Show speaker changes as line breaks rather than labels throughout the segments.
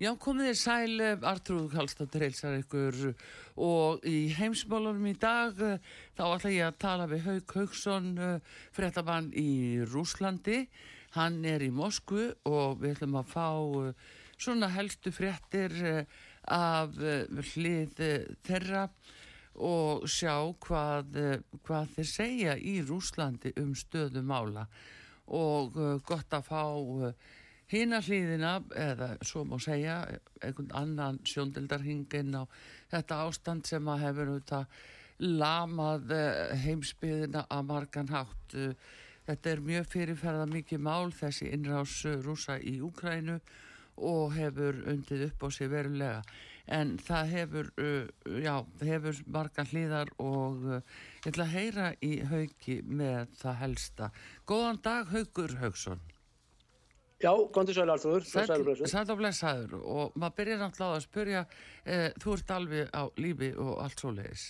Já, komið þér sæl, eh, Artrúð Kallstóttir heilsar ykkur og í heimsmálunum í dag eh, þá ætla ég að tala við Haug Haugsson, eh, frettabann í Rúslandi. Hann er í Moskvu og við ætlum að fá svona helstu frettir af hlið þeirra og sjá hvað, hvað þeir segja í Rúslandi um stöðumála og gott að fá Hína hlýðina, eða svo má segja, einhvern annan sjóndeldarhingin á þetta ástand sem að hefur auðvitað lamað eh, heimsbyðina að margan hátt. Þetta er mjög fyrirferða mikið mál þessi innrás rúsa í Úkrænu og hefur undið upp á sig verulega. En það hefur, eh, já, hefur margan hlýðar og eh, ég ætla að heyra í haugi með það helsta. Góðan dag, Haugur Haugsson.
Já, kontið sæl Arþúr,
sæl og blessaður. og maður byrjar náttúrulega að spyrja eh, þú ert alveg á lífi og allt svo leiðis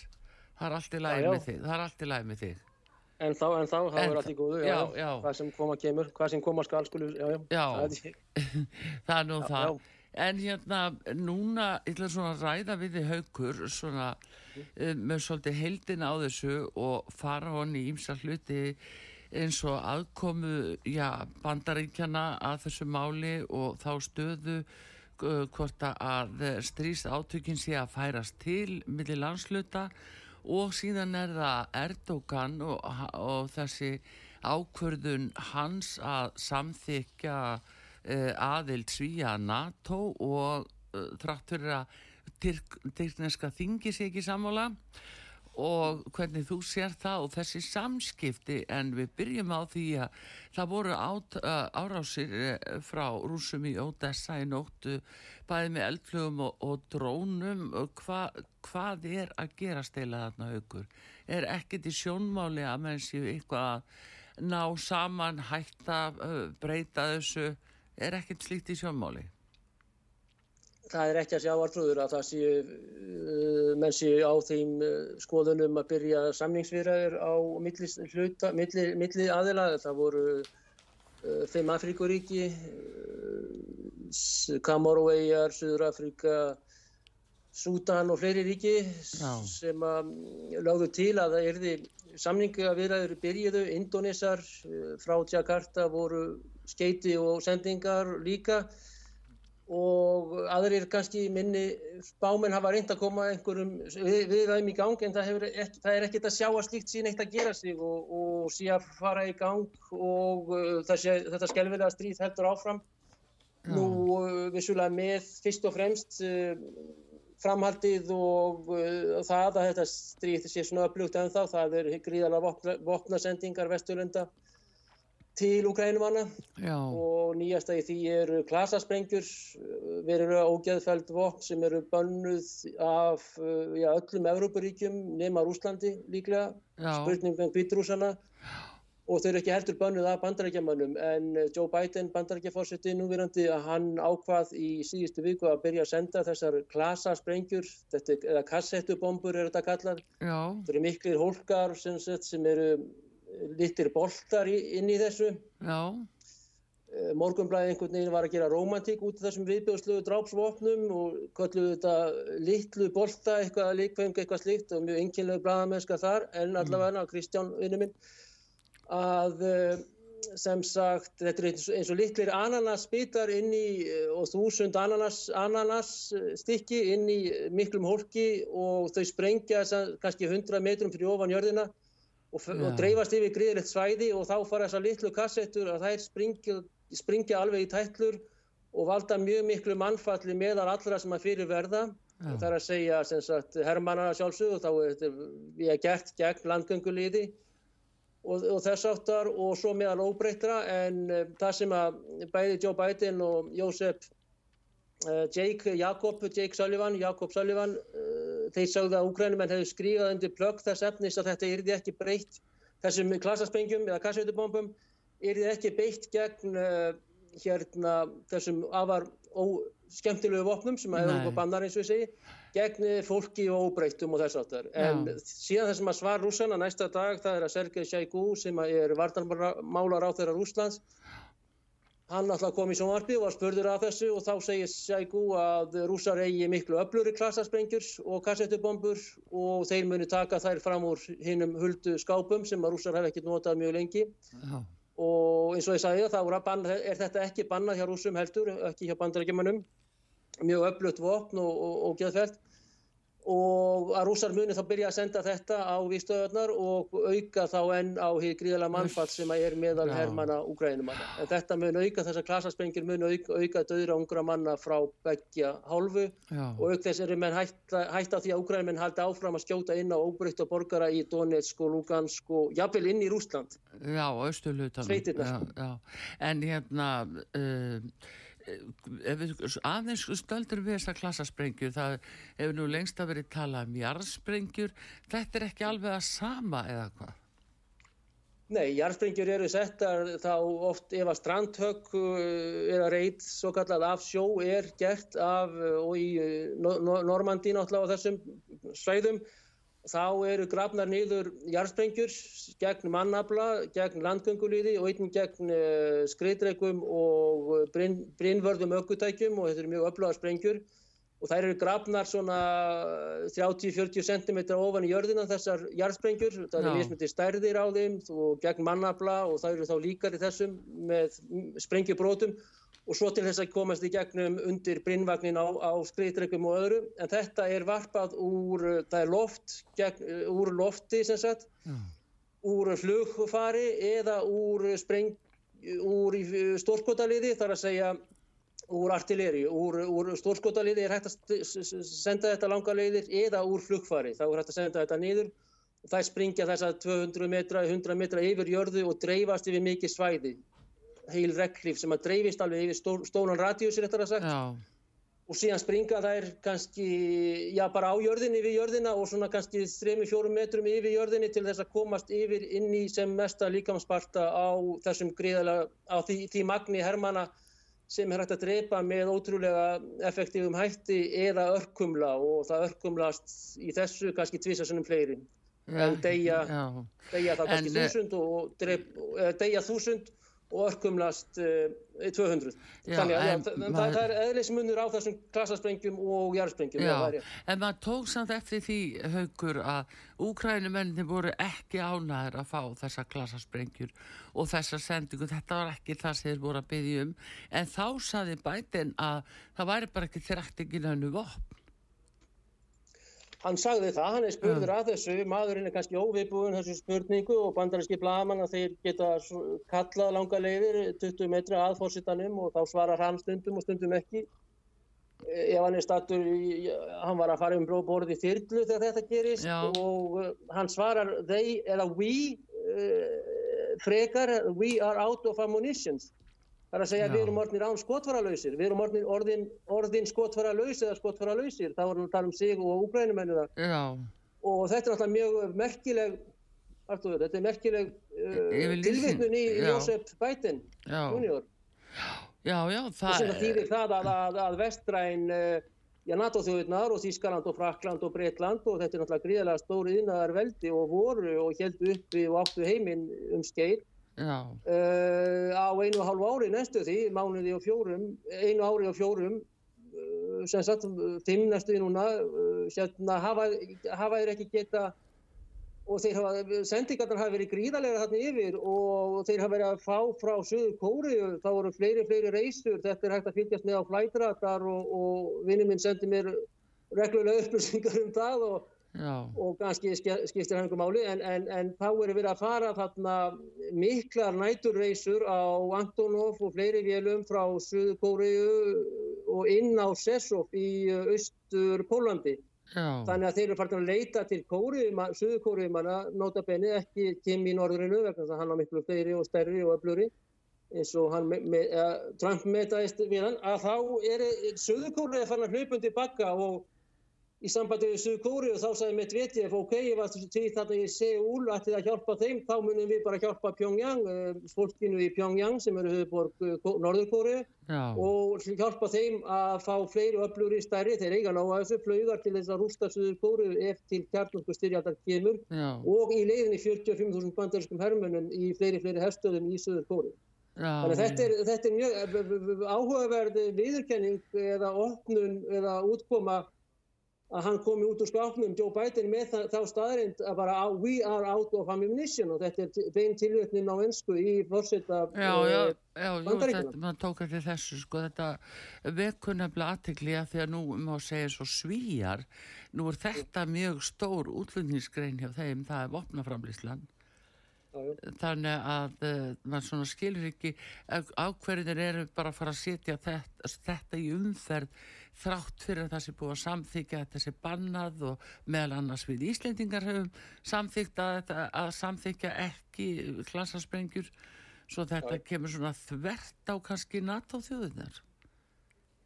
það er allt í læg með þig það er allt í læg með þig.
En þá, en þá, þá er allt í góðu já, já, já. hvað sem koma kemur, hvað sem koma skal skulu, já,
já. Það, það er nú það. en hérna, núna ég ætla svona að ræða við þið haugur svona mm. með svolítið heldin á þessu og fara honni í ymsa hluti eins og aðkomu já, bandaríkjana að þessu máli og þá stöðu uh, hvort að stríst átökin sé að færast til millir landsluta og síðan er það Erdogan og, og þessi ákvörðun hans að samþykja uh, aðild svíja NATO og uh, þrátt fyrir að tyrkneska þingi sé ekki sammála og hvernig þú sér það og þessi samskipti en við byrjum á því að það voru át, árásir frá rúsum í Odessa í nóttu bæði með eldflugum og, og drónum. Hva, hvað er að gera stila þarna aukur er ekkert í sjónmáli að menn séu eitthvað að ná saman hætta, breyta þessu? Er ekkert slíkt í sjónmáli
það er ekki að sjá artrúður að það séu uh, menn séu á þeim uh, skoðunum að byrja samningsviðræður á milli, hluta, milli, milli aðila. Það voru uh, þeim Afríkuríki Kamoruvegar, Suður-Afrika Sútan og fleiri ríki Já. sem að láðu til að það erði samningaviðræður byrjuðu, Indonesar frá Jakarta voru skeiti og sendingar líka og aðrir kannski minni spáminn hafa reynd að koma einhverjum við, við ræðum í gang en það, ekki, það er ekkert að sjá að slíkt sín eitt að gera sig og, og sí að fara í gang og uh, þessi, þetta skelvilega stríð heldur áfram Já. nú uh, vissulega með fyrst og fremst uh, framhaldið og uh, það að þetta stríð sé svona upplugt en þá það er gríðalega vopna, vopnasendingar vesturlunda til Ukrænumanna og nýjasta í því eru klasasprengjur verið ógeðfæld vokk sem eru bönnuð af já, öllum Evróparíkjum nema Rúslandi líklega. Spurningum um Bítrúsana og þau eru ekki heldur bönnuð af bandarækjamannum en Joe Biden, bandarækjafórseti núverandi að hann ákvað í síðustu viku að byrja að senda þessar klasasprengjur eða kassettubombur er þetta kallað. Það eru miklir hólkar sem, sem eru litir boltar inn í þessu.
Já.
Eh, Morgunblæði einhvern veginn var að gera romantík út af þessum viðbjóðsluðu drápsvopnum og kalluðu þetta litlu bolta eitthvað líkfeng eitthvað slíkt og mjög enginlega blæðamennska þar. En allavega mm. Kristján vinnu minn að uh, sem sagt, þetta er eins og litlir ananasbitar inn í og þúsund ananas, ananasstykki inn í miklum hólki og þau sprengja kannski 100 metrum fyrir ofan jörðina og, og dreifast yfir gríðilegt svæði og þá fara þessar litlu kassettur að þær springja, springja alveg í tætlur og valda mjög miklu mannfalli meðal allra sem að fyrir verða. Já. Það er að segja, sem sagt, Hermanna sjálfsög og þá er þetta gert gegn landgönguliði og, og þess aftar og svo meðal óbreytra en uh, það sem að bæði Joe Biden og Joseph uh, Jake Jakob, Jake Sullivan, Jakob Sullivan uh, þeir sagðu að úgrænumenn hefðu skrifað undir plögg þess efnis að þetta yrði ekki breytt þessum klassaspengjum eða kassveitubombum yrði ekki beitt gegn hérna þessum afar skemmtilegu vopnum sem að hefur bannar eins og ég segi gegn fólki og óbreytum og þess aftar. En Já. síðan það sem að svar rúsana næsta dag það er að Sergei Sjægú sem er vartanmálar á þeirra Rúslands hann alltaf kom í sjónvarpi og var spurður af þessu og þá segir Sjægú að rúsar eigi miklu öfluri klassarsprengjurs og kassettubombur og þeir muni taka þær fram úr hinnum huldu skápum sem að rúsar hef ekki notað mjög lengi. Já. Og eins og ég sagði þá er þetta ekki bannað hjá rúsum heldur, ekki hjá bandarækjumannum mjög öflutt vopn og, og, og geðfælt og að rúsar muni þá byrja að senda þetta á výstöðunar og auka þá enn á hér gríðala mannfall sem er meðal Já. hermana úgrænumanna. En þetta mun auka, þessar klasaspengir mun auka, auka döðra ungra manna frá begja hálfu Já. og auk þess eru menn hætta, hætta því að úgrænumenn haldi áfram að skjóta inn á óbreytta borgara í Donetsk og Lugansk og jafnvel inn í Rúsland.
Já, austurlutanum. Sveitirna. En hérna... Uh, aðeins stöldur við þessa klassasprengjur það hefur nú lengst að verið talað um jarðsprengjur þetta er ekki alveg að sama eða hvað?
Nei, jarðsprengjur eru settar þá oft ef að strandhögg uh, eða reyt svo kallað af sjó er gert af uh, og í uh, Normandi náttúrulega á þessum svæðum þá eru grafnar niður jarðsprengjur gegn mannabla, gegn landgöngulíði og einnig gegn uh, skriðdregum og eh, brinn, brinnvörðum aukutækjum og þetta eru mjög öfluga sprengjur. Og þær eru grafnar svona 30-40 cm ofan í jörðina þessar jarðsprengjur, það eru mismyndi stærðir á þeim og gegn mannabla og það eru þá líkar í þessum með sprengjubrótum og svo til þess að komast í gegnum undir brinnvagnin á, á skriðdregum og öðru. En þetta er varpað úr, það er loft, gegn, úr lofti sem sagt, mm. úr flugfari eða úr, spreng, úr stórskotaliði þar að segja úr artilleri, úr, úr stórskotaliði er hægt að senda þetta langa leiðir eða úr flugfari, þá er hægt að senda þetta niður. Það springja þess að 200 metra, 100 metra yfir jörðu og dreifast yfir mikið svæði heil reglíf sem að dreifist alveg yfir stó, stólan radíusir eftir að sagt. Já. og síðan springa þær kannski, já bara á jörðinni yfir jörðina og svona kannski 3-4 metrum yfir jörðinni til þess að komast yfir inn í sem mesta líkamsparta á þessum gríðalega, á því, því magni hermana sem er hægt að drepa með ótrúlega effektífum hætti eða örkumla og það örkumlast í þessu kannski tvisasunum fleiri. En deyja, deyja þá kannski eh, þúsund og drep, deyja þúsund og örkumlast uh, 200 já, þannig að en, já, það, það er eðlismunur á þessum klassasprengjum og jarðsprengjum
já, en maður tók samt eftir því haugur að úkrænumenni voru ekki ánæður að fá þessa klassasprengjur og þessa sendingu. Þetta var ekki það sem þeir voru að byggja um. En þá saði bætin að það væri bara ekki þrættingin hannu vopn
Hann sagði það, hann er spurður að þessu, maðurinn er kannski óviðbúin þessu spurningu og bandarinski blaman að þeir geta kallað langa leiðir 20 metra að fórsitanum og þá svarar hann stundum og stundum ekki. Ef hann er stattur, hann var að fara um borði þyrlu þegar þetta gerist Já. og uh, hann svarar they, eða we, uh, frekar, we are out of ammunitions. Það er að segja að við erum orðinir án skotfaralausir, við erum orðin, orðin, orðin skotfaralaus eða skotfaralausir, þá erum við að tala um sig og úgrænumennu það. Og þetta er alltaf mjög merkileg, Artur, þetta er merkileg uh, tilvittnun í Jósef Bætin, junior.
Já, já, það...
Sem það þýðir það að, að, að vestræn, uh, já, NATO-þjóðurnar og Þískaland og Frakland og Breitland og þetta er náttúrulega gríðarlega stóri yðnaðar veldi og voru og heldu uppi og áttu heiminn um skeið Uh, á einu og hálfu ári næstu því, mánuði og fjórum, einu ári og fjórum, uh, sem sagt, fimm næstu því núna, uh, hérna, hafa, hafa þeir ekki geta og þeir hafa, sendingarnar hafa verið gríðarlega þarna yfir og þeir hafa verið að fá frá söðu kóriu, þá voru fleiri, fleiri reysur, þetta er hægt að fylgjast með á flætratar og, og vinni minn sendi mér reglulega upplýsingar um það og Já. og kannski skiptir hann einhver máli en, en, en þá er verið að fara þarna miklar næturreysur á Antonov og fleiri vélum frá Suðu Kóriu og inn á Sessov í austur Pólandi Já. þannig að þeir eru farin að leita til Suðu Kóriumanna nota benni ekki Kim í norðurinu vegna þannig að hann á miklu fleiri og stærri og öfluri eins og hann uh, Trump metaðist við hann að þá er Suðu Kóriu farin að hlaupundi bakka og í sambandi við Suðu Kóri og þá sagði Medvedev ok, ég var til þarna í Seúl ætti að hjálpa þeim, þá munum við bara hjálpa Pyongyang, eh, fólkinu í Pyongyang sem eru höfuborg eh, Norður Kóri og hjálpa þeim að fá fleiri öflur í stærri þeir eiga ná að þessu flaugar til þess að rústa Suður Kóri eftir kjarnlöku styrjaldar kemur. Já. og í leiðinni 45.000 bandariskum hermunum í fleiri fleiri herstöðum í Suður Kóri Þannig að þetta er, þetta er mjög eh, áhugaverð viðurkenning eða opnun eða útkoma að hann komi út úr skápnum Joe Biden með það, þá staðrind að bara we are out of ammunition og þetta er bein tilvöknin á ennsku í fórsetta
bandaríkina. Já, maður tók eftir þessu sko þetta vekunabla aðtegli að því að nú má segja svo svíjar, nú er þetta mjög stór útlunningsgrein hjá þeim, það er vopnaframlýsland þannig að uh, maður svona skilur ekki ákverðir eru bara að fara að setja þetta, þetta í umferð þrátt fyrir að það sé búið að samþykja þetta sé bannað og meðal annars við Íslendingar hefum samþykta að, að samþykja ekki klassarsprengjur svo þetta Já. kemur svona þvert á kannski NATO þjóðunar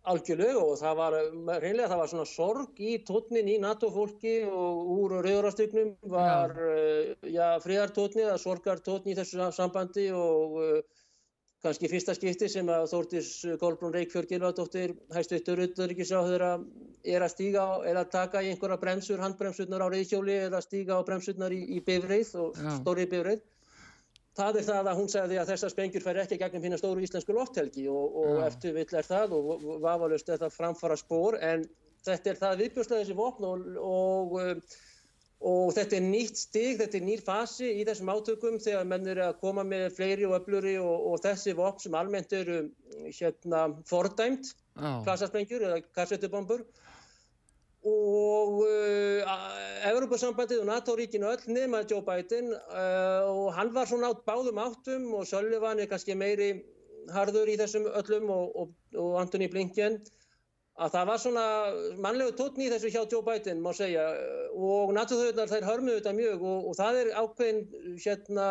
Algjörlega og það var reynlega það var svona sorg í tótnin í NATO-fólki og úr rauðarastygnum var ja. ja, fríðartótni eða sorgartótni í þessu sambandi og uh, kannski fyrsta skipti sem að Þórtis Kolbrún Reykjörg Gilvardóttir hæstuttur utanrikiðsáður er að stíga á, er að taka í einhverja bremsur, handbremsurnar á reyðhjóli eða stíga á bremsurnar í, í bifreið og Já. stóri bifreið. Það er það að hún segði að þessar spengjur fær ekki gegnum hérna stóru íslensku lofthelgi og, og eftir vill er það og vafalust er það framfara spór en þetta er það viðbjörnslega þessi vopn og, og og þetta er nýtt stig, þetta er nýr fasi í þessum átökum þegar menn eru að koma með fleiri og öfluri og, og þessi vopn sem almennt eru hérna fordæmt, klassarsprengjur eða kassetubombur og uh, Evropasambandið og NATO-ríkinu öll nema Joe Biden uh, og hann var svona átt báðum áttum og Sullivan er kannski meiri harður í þessum öllum og, og, og Anthony Blinken að það var svona mannlegu tótni í þessu hjá Joe Biden má segja og náttúrþauðnar þær hörmuðu þetta mjög og, og það er ákveðin hérna,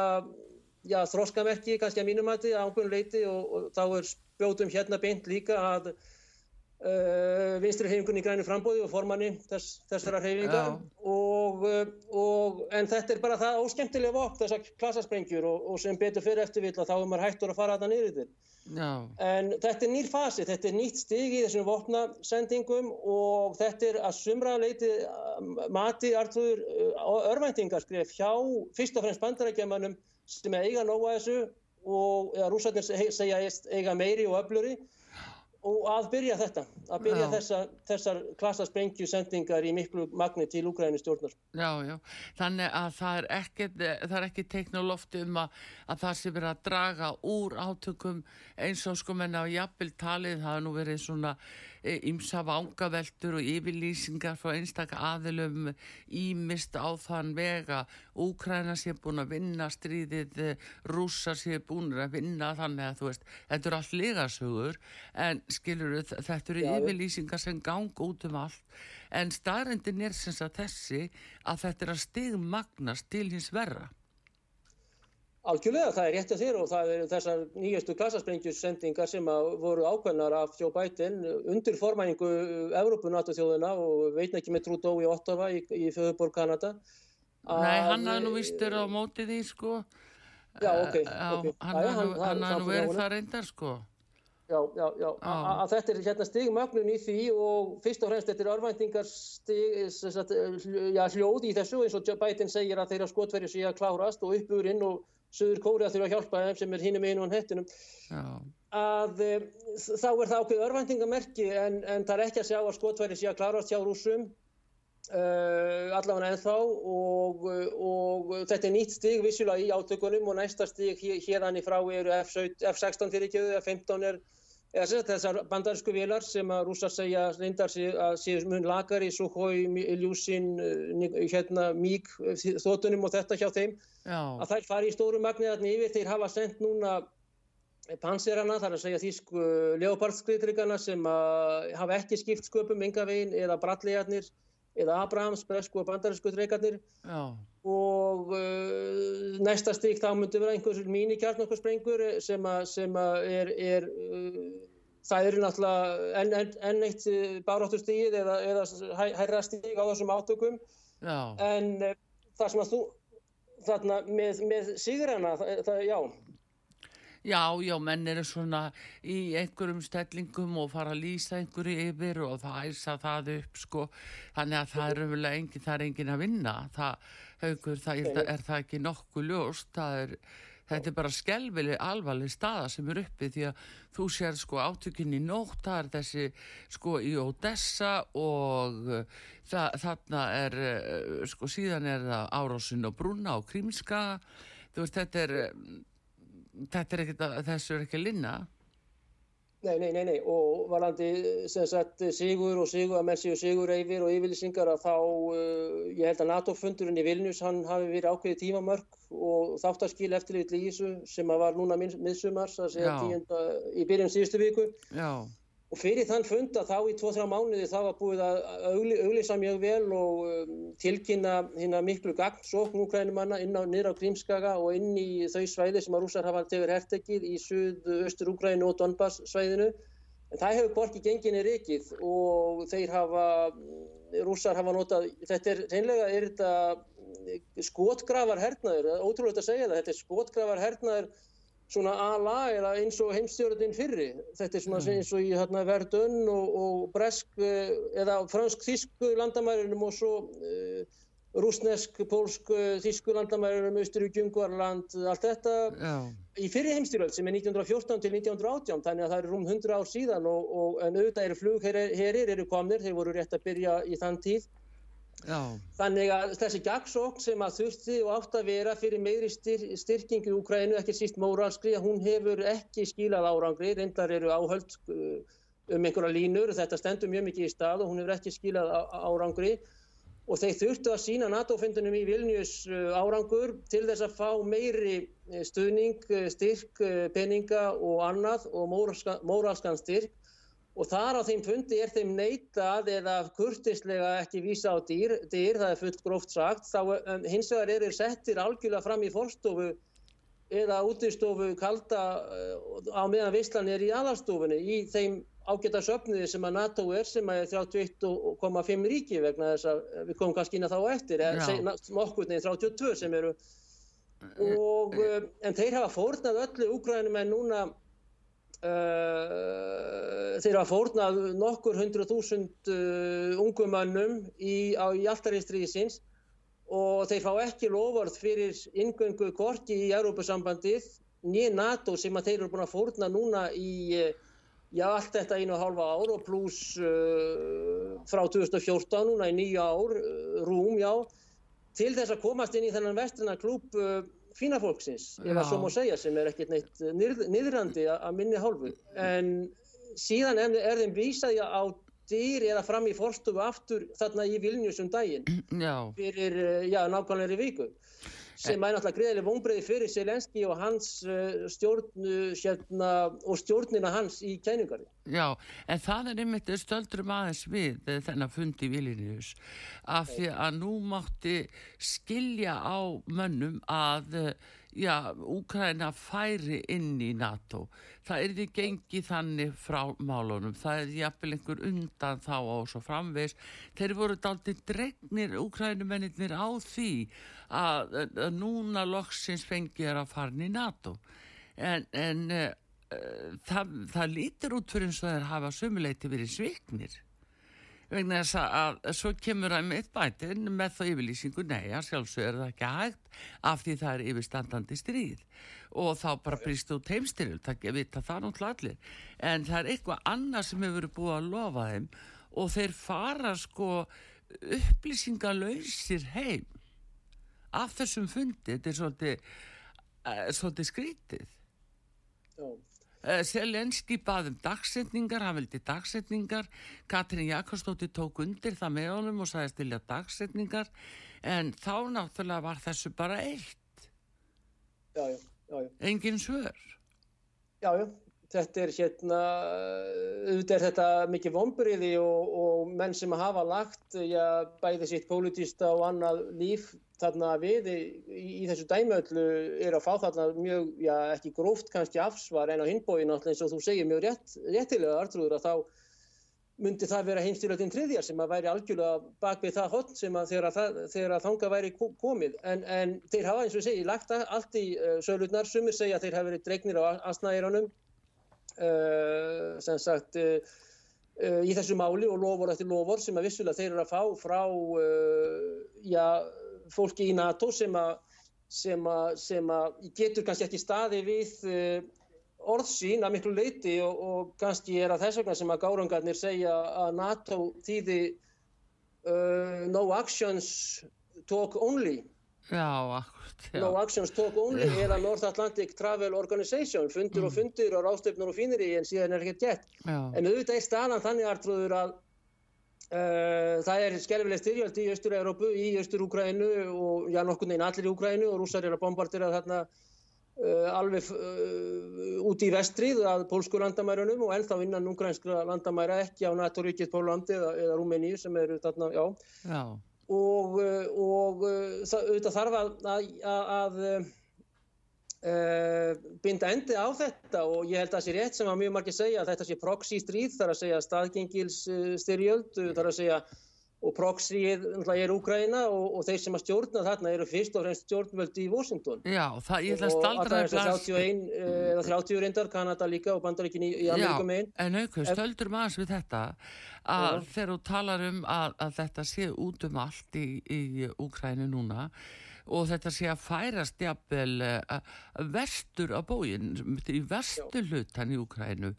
já þróskamerki kannski að mínumæti ákveðin leiti og, og þá er spjótum hérna beint líka að uh, vinstri hefingunni græni frambóði og formanni þess, þessara hefinga og, og en þetta er bara það óskemmtilega vokk þessar klassasprengjur og sem betur fyrir eftirvill að þá er maður hættur að fara að það niður þér No. En þetta er nýr fasi, þetta er nýtt stig í þessum vopnasendingum og þetta er að sumra leiti mati artur örvæntingarskref hjá fyrst og fremst bandarækjamanum sem eiga nóga þessu og rúsarnir segja eiga meiri og öfluri og að byrja þetta, að byrja þessa, þessar klassasprengju-sendingar í miklu magni til Úgræni stjórnar.
Já, já, þannig að það er ekki, það er ekki lofti um að, að það sé verið að draga úr átökum eins og sko menna á jafnvel talið, það er nú verið svona ímsa vangaveltur og yfirlýsingar frá einstakka aðilum ímist á þann vega Úkræna sé búin að vinna stríðið, rúsa sé búin að vinna þannig að þú veist þetta eru allt legasögur en skilur þetta eru yfirlýsingar sem ganga út um allt. En staðrendin er sem sagt þessi að þetta er að stigmagnast til hins verra
Algjörlega, það er rétt að þér og það er þessar nýjastu klassasprengjussendingar sem voru ákveðnar af Joe Biden undir formæningu Evrópunatu þjóðuna og veitna ekki með Trudeau í Ottawa í, í Föðuborg Kanada.
Nei, hann hafði nú vistur á móti því sko.
Já, ok. okay.
Hann hafði nú verið það reyndar sko.
Já, já, já, að þetta er hérna stigmögnun í því og fyrst og fremst þetta er örvæntingar stig, já, hljóð í þessu eins og Biden segir að þeirra skotverju sé að klárast og uppurinn og Suður Kóri að þurfa að hjálpa þeim sem er hínum einu og hettunum að e, þá er það ákveð örvæntingamerki en, en það er ekki að sjá að skotværi sé að klárast hjá rúsum Uh, allavega ennþá og, og þetta er nýtt stig vissulega í átökunum og næsta stig hérðan í frá eru F16 fyrir ekki, F15 er eða þessar bandarísku vilar sem að rúsa segja reyndar að séu mun lagari, Sukhoi, Ilyushin, hérna Mík, þóttunum og þetta hjá þeim Já. að þær fari í stóru magniðarni yfir, þeir hafa sendt núna panserana, þar að segja þýsku leopardskritrikana sem hafa ekki skipt sköpum enga veginn eða brallegarnir eða Abrahams, bresku og bandarísku dreikarnir og uh, næsta stík þá myndi vera einhvers mínu kjarnokkursprengur sem að, sem að er, er uh, það eru náttúrulega enn en, en eitt báráttustíð eða, eða hærra stík á þessum átökum. Já. en uh, það sem að þú þarna með, með sigrana það, það, já
Já, já, menn eru svona í einhverjum stellingum og fara að lýsa einhverju yfir og það æsa það upp sko, þannig að það er umverulega engin, það er engin að vinna, það, haugur, það er, er það ekki nokkuð ljóst, það er, þetta er bara skelvili alvarleg staða sem er uppi því að þú sér sko átökinn í nótt, það er þessi sko í Odessa og það, þarna er, sko síðan er það Árásin og Brunna og Krímska, þú veist þetta er þetta er ekkert að þessu er ekki að linna.
Nei, nei, nei, nei og varandi sem sagt Sigur og Sigur að menn séu Sigur Eivir og yfirlýsingar að þá uh, ég held að NATO-fundurinn í Vilnius hann hafi verið ákveðið tímamörk og þáttaskil eftir í Lísu sem að var núna miðsumars að segja tíunda í byrjun síðustu viku. Já Og fyrir þann fund að þá í 2-3 mánuði það var búið að auglýsa mjög vel og um, tilkynna hérna miklu gagnsókn úkrænumanna inn á niður á Grímskaga og inn í þau svæði sem að rússar hafa tegur hertekið í suð-östur Úkrænu og Donbass svæðinu. En það hefur borki genginni rikið og þeir hafa, rússar hafa notað, þetta er, reynlega er þetta skotgrafar hernaður, ótrúlega að segja það, þetta er skotgrafar hernaður svona ala eða eins og heimstjórninn fyrri. Þetta er svona mm. eins og í hérna, Verdun og, og Bresk eh, eða fransk-þísku landamærinum og svo uh, rúsnesk, pólsk, þísku landamærinum, Östurík, Jungvarland, allt þetta Já. í fyrri heimstjórn sem er 1914 til 1918 þannig að það er rúm 100 ár síðan og, og en auðvitað eru flugherir eru komnir, þeir voru rétt að byrja í þann tíð Já. Þannig að þessi gagsókn sem að þurfti og átt að vera fyrir meiri styr, styrkingu í Úkrænu, ekki síst móralskri, hún hefur ekki skílað árangri, reyndar eru áhöld uh, um einhverja línur, þetta stendur mjög mikið í stað og hún hefur ekki skílað árangri. Og þeir þurftu að sína NATO-fundunum í Vilnius uh, árangur til þess að fá meiri uh, stuðning, styrk, peninga og annað og móralskan styrk og þar á þeim fundi er þeim neitað eða kurtislega ekki vísa á dýr, dýr það er fullt gróft sagt, þá um, hins vegar eru settir algjörlega fram í forstofu eða útistofu kalda uh, á meðan Visslan er í aðalstofunni í þeim ágæta söfniði sem að NATO er sem að er 31,5 ríki vegna þess að við komum kannski inn að þá eftir, nokkur nefnir 32 sem eru. Og, uh, en þeir hafa fórnað öllu úgrænum en núna Uh, þeir hafa fórnað nokkur hundru þúsund uh, ungumannum í, í alltariðstríðisins og þeir fá ekki lofvörð fyrir ingöngu korki í Európa-sambandið nýja NATO sem að þeir eru búin að fórna núna í já, allt þetta einu og hálfa ár og pluss uh, frá 2014 núna í nýja ár, rúm, já, til þess að komast inn í þennan vestrina klúb fína fólksins, ef að svo má segja, sem er ekkert neitt niðrandi að minni hálfu. En síðan er, er þeim vísaði á dyr eða fram í forstofu aftur þarna í Vilnius um daginn já. fyrir, eh, já, nákvæmlega í viku sem er náttúrulega greiðileg vonbreiði fyrir Selenski og hans uh, stjórn sérna, og stjórnina hans í kæningarni.
Já, en það er einmitt stöldurum aðeins við þennan fundi Vilnius af því að nú mátti skilja á mönnum að já, Úkræna færi inn í NATO. Það er því gengið þannig frá málunum. Það er jafnvel einhver undan þá og svo framvegs. Þeir voru daldi dregnir Úkrænumennir á því að, að núna loksins fengið er að fara inn í NATO. En, en uh, það, það lítir út fyrir eins og þeir hafa sumuleiti verið sviknir vegna þess að, svo kemur að mitt bætin með þá yfirlýsingu nei, að sjálfsög er það ekki hægt af því það er yfirstandandi stríð. Og þá bara brýst út heimstyrjul það vita það náttúrulega allir. En það er eitthvað annað sem hefur búið að lofa þeim og þeir fara sko upplýsingalöysir heim af þessum fundi. Þetta er svolítið, uh, svolítið skrítið eh, Selenski baðum dagsetningar hann vildi dagsetningar. Katrin Jakobsdóttir tók undir það með honum og sagði stilja dagsetningar. En þá náttúrulega var þessu bara eitt.
Já, já, já,
engin svör.
Jájú þetta er hérna, auðvitað er þetta mikið vonburiði og, og menn sem hafa lagt já, bæði sitt pólitista og annað líf þarna við í, í þessu dæmiöllu er að fá þarna mjög, já ekki gróft kannski afsvar en á hinbóin alltaf eins og þú segir mjög rétt, réttilega artrúður að þá myndi það vera heimstyrjöldin triðjar sem að væri algjörlega bak við það hotn sem að að þanga væri komið. En, en þeir hafa eins og segi lagt allt í uh, sölutnar, sumir segja að þeir hafa verið dregnir á asnæðiranum uh, sem sagt uh, í þessu máli og lofur eftir lofur sem að vissulega þeir eru að fá frá já, fólki í NATO sem að sem að, sem að getur kannski ekki staði við orðsín að miklu leiti og, og kannski er að þess vegna sem að gárungarnir segja að NATO þýði uh, no actions talk only
Já, akkurat.
Já. No Actions Talk Only eða North Atlantic Travel Organization, fundur mm. og fundur og rástefnur og fínir í en síðan er ekkert gett. Já. En auðvitað er staðan þannig artrúður að uh, það er skerfileg styrjöld í Östur-Európu, í Östur-Úkrænu og já, nokkur neginn allir í Úkrænu og rússar er að bombardera þarna uh, alveg uh, út í vestrið að pólsku landamærunum og ennþá innan ungrænskra landamæra ekki á NATO-ríkið Pólandi eða, eða Rúmeníu sem eru þarna, já. Já og, eh, og eh, auðvitað þarf að, að, að, Uh, binda endi á þetta. Og ég held að það sé rétt sem að mjög margir segja að þetta sé proxy stríð þar að segja staðgengils uh, styrjöld þar að segja og proxyið er Úgræna og, og þeir sem að stjórna þarna eru fyrst og fremst stjórnvöldi í Washington.
Já, það ég ætla að staldra
það er 31 uh, eða 30 reyndar, Kanada líka og Bandaríkin í, í Amerikum einn
Já, en aukvist, stöldur maður við þetta að ja. þegar þú talar um að, að þetta sé út um allt í, í Úkrænu núna og þetta sé að færast jafnvel uh, vestur á bóin í vestur hlutan í Úkrænu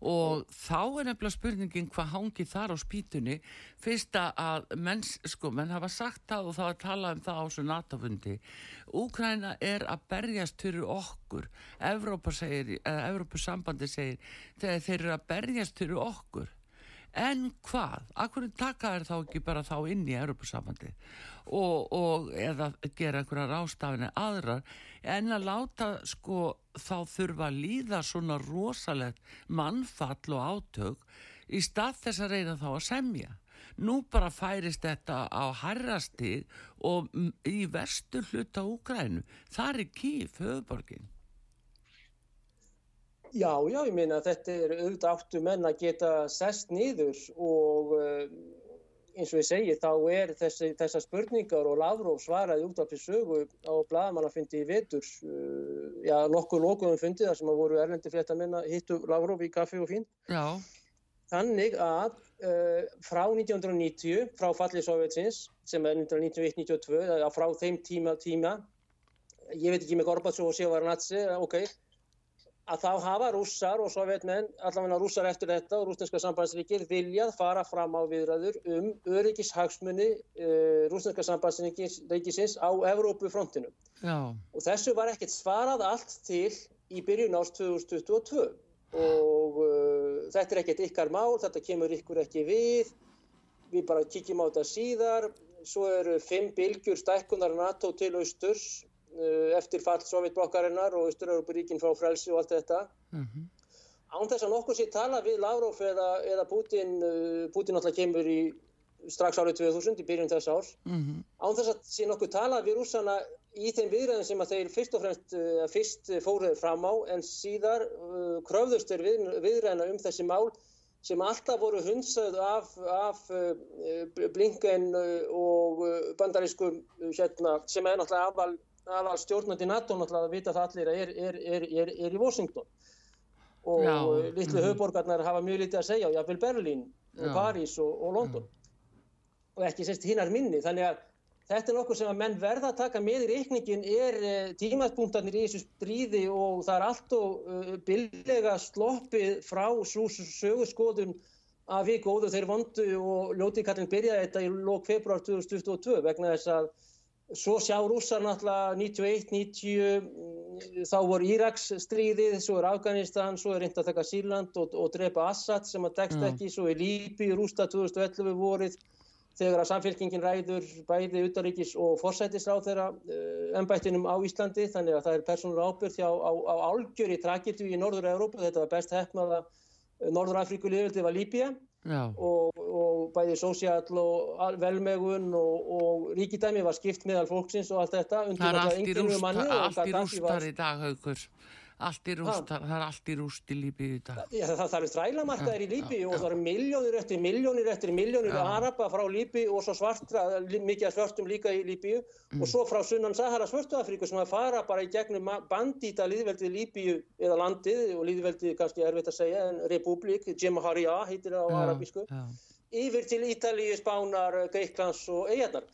og þá er nefnilega spurningin hvað hangi þar á spýtunni. Fyrst að menn, sko, menn hafa sagt það og þá að tala um það á þessu NATO-fundi. Úkræna er að berjast fyrir okkur. Evrópa segir, eða Evrópusambandi segir þegar þeir eru að berjast fyrir okkur en hvað, akkur taka þér þá ekki bara þá inn í Europasambandi og, og eða gera einhverja rástafinu aðrar en að láta sko þá þurfa að líða svona rosalegt mannfall og átök í stað þess að reyna þá að semja. Nú bara færist þetta á harrastig og í vestu hluta Úgrænu, þar er kýf höfuborgin
Já, já, ég meina að þetta er auðvitað áttu menn að geta sest nýður og uh, eins og ég segi þá er þessi, þessar spurningar og Lavrov svaraði út af því sögu á bladamannafundi í vetur, uh, já nokkuð lókuðum fundi þar sem að voru erlendi frétta menna hittu Lavrov í kaffi og fín.
Já.
Þannig að uh, frá 1990, frá fallið Sovjetsins sem er 1991-92, frá þeim tíma, tíma, ég veit ekki með Gorbatsov og Sjevaranatsi, ok, að þá hafa rússar og sovjetmenn, allavega rússar eftir þetta og rúsneska sambandsríkir viljað fara fram á viðræður um öryggishagsmunni uh, rúsneska sambandsríkisins á Evrópufrontinum. Og þessu var ekkert svarað allt til í byrjun árs 2022 og uh, þetta er ekkert ykkar mál, þetta kemur ykkur ekki við, við bara kikjum á þetta síðar, svo eru fimm bylgjur stækkunar NATO til austurs eftir fall Sovjetblokkarinnar og Östur-Európa-ríkin frá frelsi og allt þetta mm -hmm. án þess að nokkur sé tala við Lavrov eða, eða Putin uh, Putin alltaf kemur í strax árið 2000 í byrjun þess ár mm -hmm. án þess að sé nokkur tala við rússana í þeim viðræðin sem að þeir fyrst og fremst uh, fyrst fóruður fram á en síðar uh, kröfðust þeir við, viðræðina um þessi mál sem alltaf voru hundsað af, af uh, Blinken og bandarísku hérna, sem er náttúrulega afval aðal stjórnandi NATO náttúrulega að vita það allir er, er, er, er í Washington og Já. litlu mhm. höfborgarnar hafa mjög litið að segja, jáfnveil Berlín og París og, og London mm. og ekki sérst hinnar minni, þannig að þetta er nokkur sem að menn verða að taka með í reikningin er eh, tímaspunktarnir í þessu stríði og það er allt og uh, billega sloppið frá sögurskoðun að við góðu þeir vondu og ljótikallin byrjaði þetta í lók februar 2022 vegna þess að svo sjá rússar náttúrulega 91, 90 þá voru Íraks stríðið, svo er Afganistan, svo er reynd að taka Sýrland og, og drepa Assad sem að dekst ekki, svo er Líbi rústa 2011 vorið þegar að samfélkingin ræður bæði utaríkis og forsætisráð þeirra ennbættinum eh, á Íslandi þannig að það er persónur ábyrð á, á, á álgjör í trakirtu í Norður-Európa, þetta var best hefnaða Norður-Afríku liðvöldi var Líbija og, og bæði sósiall og velmegun og, og ríkidæmi var skipt meðal fólksins og allt þetta
Það er allt í rústar í dag haugur Allt í rúst, það er allt í rúst í Líbíu í dag.
Já, það, eru þrælamarkaðir í Líbíu og það eru miljónir eftir miljónir eftir miljónir araba frá Líbíu og svo svartra, mikið svörtum líka í Líbíu mm. og svo frá sunnan Sahara svörtuafríku sem að fara bara í gegnum bandíta líðveldið Líbíu eða landið og líðveldið kannski erfitt að segja en republik, Jemahariya heitir það á arabísku, yfir til Ítalíu, Spánar, Greiklands og Eijarnar.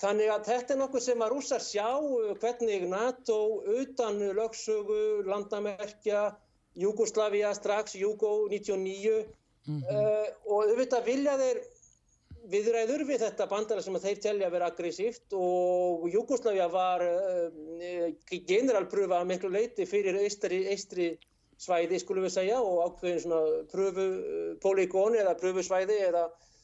Þannig að þetta er nokkuð sem að rússar sjá uh, hvernig NATO utan lögsögu, landamerkja, Jugoslavia strax, Jugo 99 mm -hmm. uh, og auðvitað vilja þeir viðræður við þetta bandara sem þeir telja að vera aggressíft og Jugoslavia var uh, generalpröfa miklu leiti fyrir eistri, eistri svæði skulum við segja og ákveðin svona pröfu políkon eða pröfusvæði eða Eh,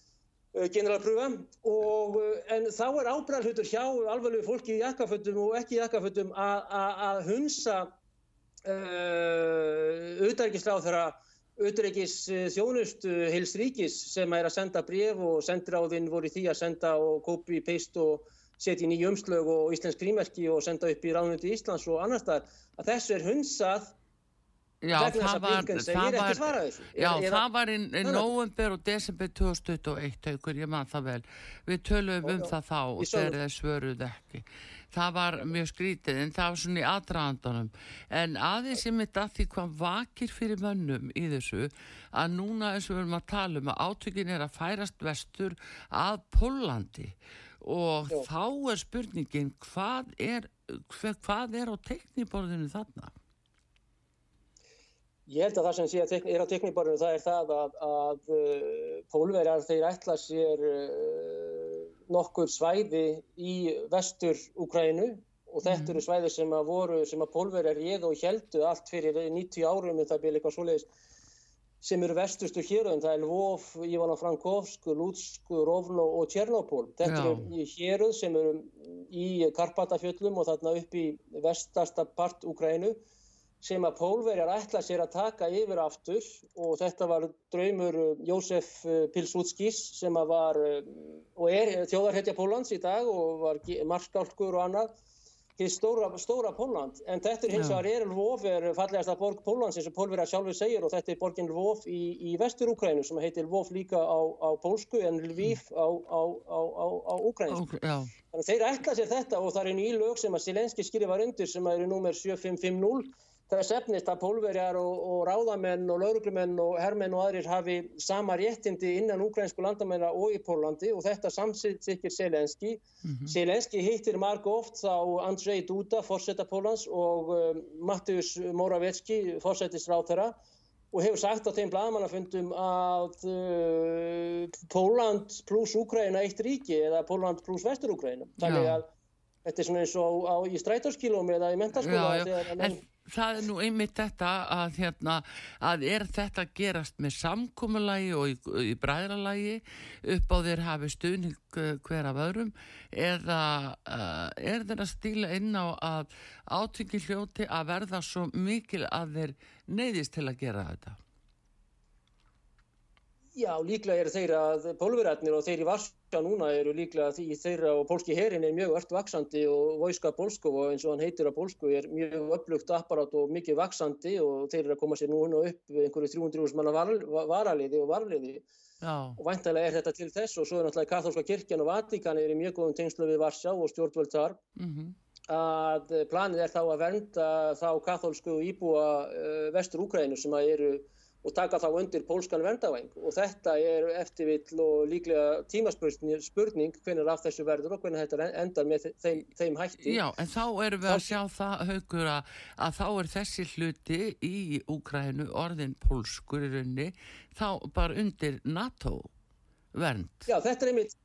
generalpröfa og eh, en þá er ábræðarhlutur hjá alveg fólki í jakkafötum og ekki í jakkafötum að hunsa uh, eh, auðvækisláð þeirra auðvækis þjónustu heils ríkis sem er að senda bref og sendiráðinn voru því að senda og kópi, peist og setja í nýju umslög og íslensk grímerki og senda upp í ráðnöndi Íslands og annars þar að þessu er hunsað
Já, það var, það var, já Eða, það var í november og desember 2021, haugur, ég man það vel. Við tölum um það þá og þeir svöruð ekki. Það var mjög skrítið en það var svona í aðdraðandunum. En aðeins ég mitt að því hvað vakir fyrir mönnum í þessu að núna eins og við erum að tala um að átökin er að færast vestur að Pólandi og já. þá er spurningin hvað er, hvað er á tekniborðinu þarna?
Ég held að það sem sé að er á tekníbarinu það er það að, að uh, pólverjar þeir ætla sér uh, nokkur svæði í vestur Úkrænu og þetta mm. eru svæði sem að voru, sem að pólverjar ég og heldu allt fyrir 90 árum en það byrja eitthvað svoleiðis sem eru vestustu héröðum, það er Lvov, Ivano-Frankovsk, Lutsk, Rovno og Tjernopól. Þetta Já. eru héröð sem eru í Karpatafjöllum og þarna upp í vestasta part Úkrænu sem að pólverjar ætla sér að taka yfir aftur og þetta var draumur uh, Jósef uh, Pilsudskis sem að var uh, og er þjóðarhetja Pólans í dag og var marskálkur og annað til stóra, stóra Póland en þetta er hins vegar er Lvov er fallegasta borg Pólans eins og pólverjar sjálfur segir og þetta er borgin Lvov í, í vestur Úkrænu sem heitir Lvov líka á, á pólsku en Lviv á, á, á úkrænsku þannig þeir ætla sér þetta og það er nýlög sem að Silenski skrifar undir sem að eru nummer 7550 þess efnist að pólverjar og, og ráðamenn og lauruglumenn og herrmenn og aðrir hafi sama réttindi innan ukrainsku landamennar og í Pólandi og þetta samsitt sikir Selenski. Mm -hmm. Selenski hittir marg oft þá Andrzej Duda, fórsetta Pólans og um, Mattius Moravetski, fórsettisráð þeirra og hefur sagt á þeim blagamannafundum að uh, Póland pluss Ukraina eitt ríki eða Póland pluss Vestur Ukraina. Þannig að þetta er svona eins og á, í strætóskílum eða í mentarskóla
það er nú einmitt þetta að, hérna, að er þetta gerast með samkómulagi og í, í bræðralagi upp á þér hafi stuðning eh, hver af öðrum eða uh, er þeirra stíla inn á að átökki hljóti að verða svo mikil að þeir neyðist til að gera þetta?
Já, líklega eru þeirra pólverarnir og þeirri Varsja núna eru líklega því þeirra og pólski herin er mjög ört vaksandi og Vojska Polskov og eins og hann heitir að Polsku er mjög upplugt apparat og mikið vaksandi og þeir eru að koma sér núna upp einhverju 300 manna var, varaliði og varliði Já. og vantilega er þetta til þess og svo er náttúrulega Katholska kirkjan og Vatikan er í mjög góðum tengslu við Varsja og stjórnvöld þar mm -hmm. að planið er þá að vernda þá katholsku íbúa uh, vestur Úkrænu sem að eru og taka þá undir pólskan vendavæng og þetta er eftirvill og líklega tímaspurning hvernig af þessu verður og hvernig þetta endar með þeim, þeim hætti.
Já, en þá erum við að sjá það, Haugur, að, að þá er þessi hluti í Úgrænu orðin pólskur í raunni þá bara undir NATO vernd.
Já, þetta er einmitt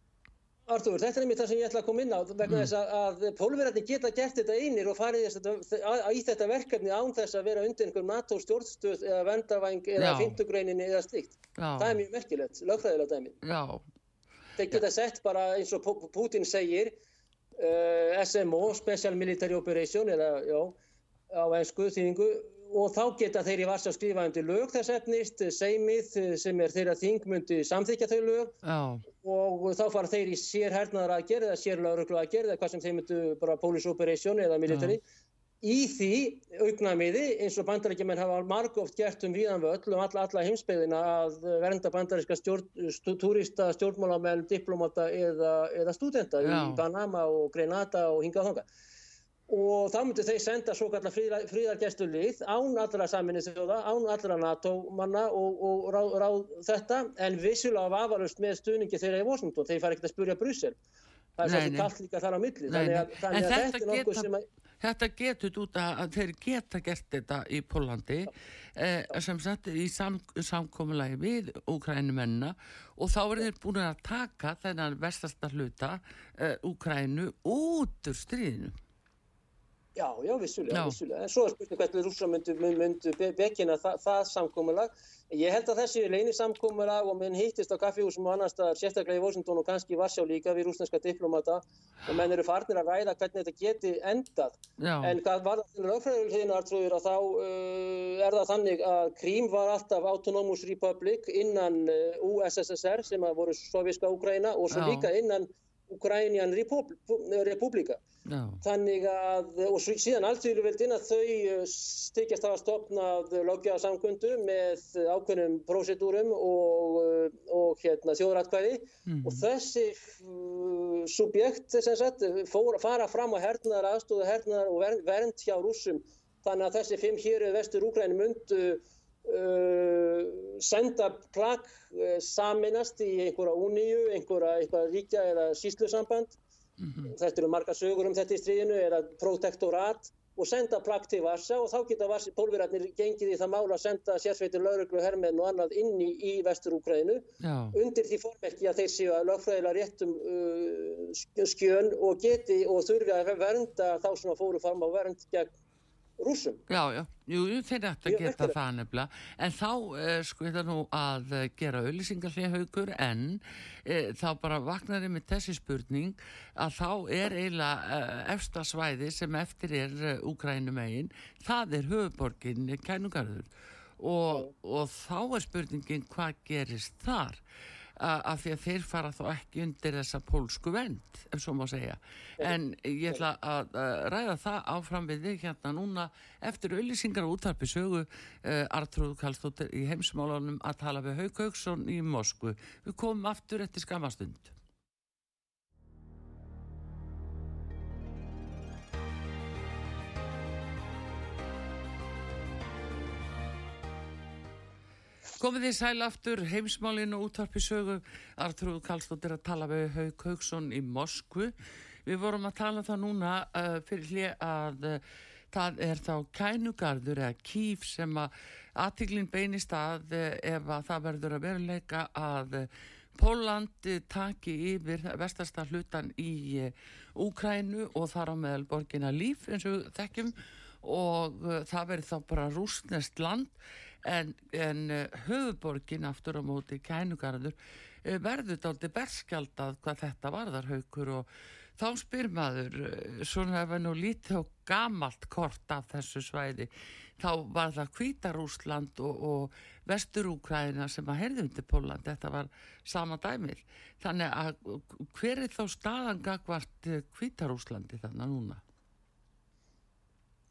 Artur, þetta er einmitt það sem ég ætla að koma inn á vegna mm. þess að, að pólverðarnir geta gert þetta einir og farið í þetta verkefni án þess að vera undir einhverjum NATO stjórnstöð eða vendarvæng eða fymtugreininni eða slikt. Já. Það er mjög merkilegt, lögfræðilega dæmi.
Já.
Þeir geta sett bara eins og Putin segir uh, SMO, Special Military Operation eða já, á einsku þýðingu og þá geta þeir í vars að skrifa undir lög þess efnist, seimið sem er þeirra þingmundi samþykja þau lög
Já.
Og þá fara þeir í sér hernaðar að gera eða sér lauruglu að gera eða hvað sem þeir myndu bara police operation eða military. Já. í því augnamiði eins og bandarækjumenn hafa margóft gert um viðan völl um alla, alla heimsbyðina að vernda bandaríska stjórn, stú, túrista, stjórnmálamenn, diplomata eða, eða stúdenta í Panama og Grenada og hingað þonga og þá myndu þeir senda svo kallar fríðargestu lið án allra saminni þjóða, án allra NATO-manna og, og ráð, ráð þetta. En vissulega vafarust með stuðningi þeirra í Washington, þeir fara ekkert að spurja Brussel. Það er svolítið kallt líka þar á milli.
Þannig að, þannig að þetta er nokkuð sem að Þetta getur út að þeir geta gert þetta í Pólandi eh, sem sagt í sam, samkominlagi við Úkrænumennina og þá er þeir búin að taka þennan vestasta hluta eh, Úkrænu út úr stríðinu
Já, já, vissulega, vissulega. En svo er spurning hvernig rúsa myndu, myndu bekina það, það samkómulag. Ég held að þessi leini samkómulag og minn hittist á kaffihúsum og annar staðar, sérstaklega í Washington og kannski í Varsjá líka við rúsneska diplomata og menn eru farnir að ræða hvernig þetta geti endað.
Já.
En hvað var það til lögfræðilíðinu artrúður að þá uh, er það þannig að Krím var alltaf Autonomous Republic innan uh, USSR sem að voru soviska Úgræna og svo líka innan Ukrainian Republika.
Já.
Þannig að, og síðan alltfyrirvildin að þau uh, stykjast hafa stopnað löggeðarsamkundu með ákveðnum prósedúrum og, uh, og hérna, þjóðratkvæði mm. og þessi uh, subjekt sagt, fór, fara fram á hernaðar aðstóðu hernaðar og vernd hjá rúsum þannig að þessi fimm hér vestur Úgræni myndu Uh, senda plagg uh, saminast í einhverja úníu, einhverja, einhverja ríkja eða síslusamband mm -hmm. þetta eru marga sögur um þetta í stríðinu eða protektorat og senda plagg til Varsa og þá geta pólverarnir gengið í það mála að senda sérsveitir lauruglu, hermenn og annað inni í vestur-Úkræðinu undir því fórmerki að þeir séu að lögfræðilega réttum uh, skjön og geti og þurfi að vernda þá sem að fóru fram á vernd gegn rúsum.
Já, já, jú, þeir ætti að geta það nefnilega, en þá uh, sko þetta nú að uh, gera auðlýsingarlega haugur en uh, þá bara vaknar ég með þessi spurning að þá er eiginlega efsta svæði sem eftir er Úkrænum eigin, það er höfuborgin Kænugarður. Og, og þá er spurningin hvað gerist þar? Af því að þeir fara þá ekki undir þessa pólsku vend, ef svo má segja. En ég ætla að ræða það áfram við þig hérna núna eftir auðlýsingar og útarpi sögu uh, Artrúð Kallstóttir í heimsmálunum að tala við Hauk Hauksson í Moskvu. Við komum aftur eftir skamastund Komið þið sæl aftur heimsmálinu útvarpi sögu. Artrúð Kallstóttir að tala við Hauk Hauksson í Moskvu. Við vorum að tala það núna uh, fyrir hlið að uh, það er þá kænugarður eða kýf sem að aðtiklinn beinist að uh, ef að það verður að veruleika að Pólandi taki yfir vestasta hlutan í Úkrænu og þar á meðal borgina líf eins og þekkjum. Og það verður þá bara rúsnest land en, en uh, höfuborgin aftur á móti kænugarður uh, verður aldrei berskjaldað hvað þetta varðar haukur og þá spyr maður uh, svona ef við nú lítið á gamalt kort af þessu svæði þá var það Kvítarúsland og, og Vesturúkræna sem að herði undir Póland, þetta var sama dæmil þannig að hver er þá staðan gagvart Kvítarúslandi þannig núna?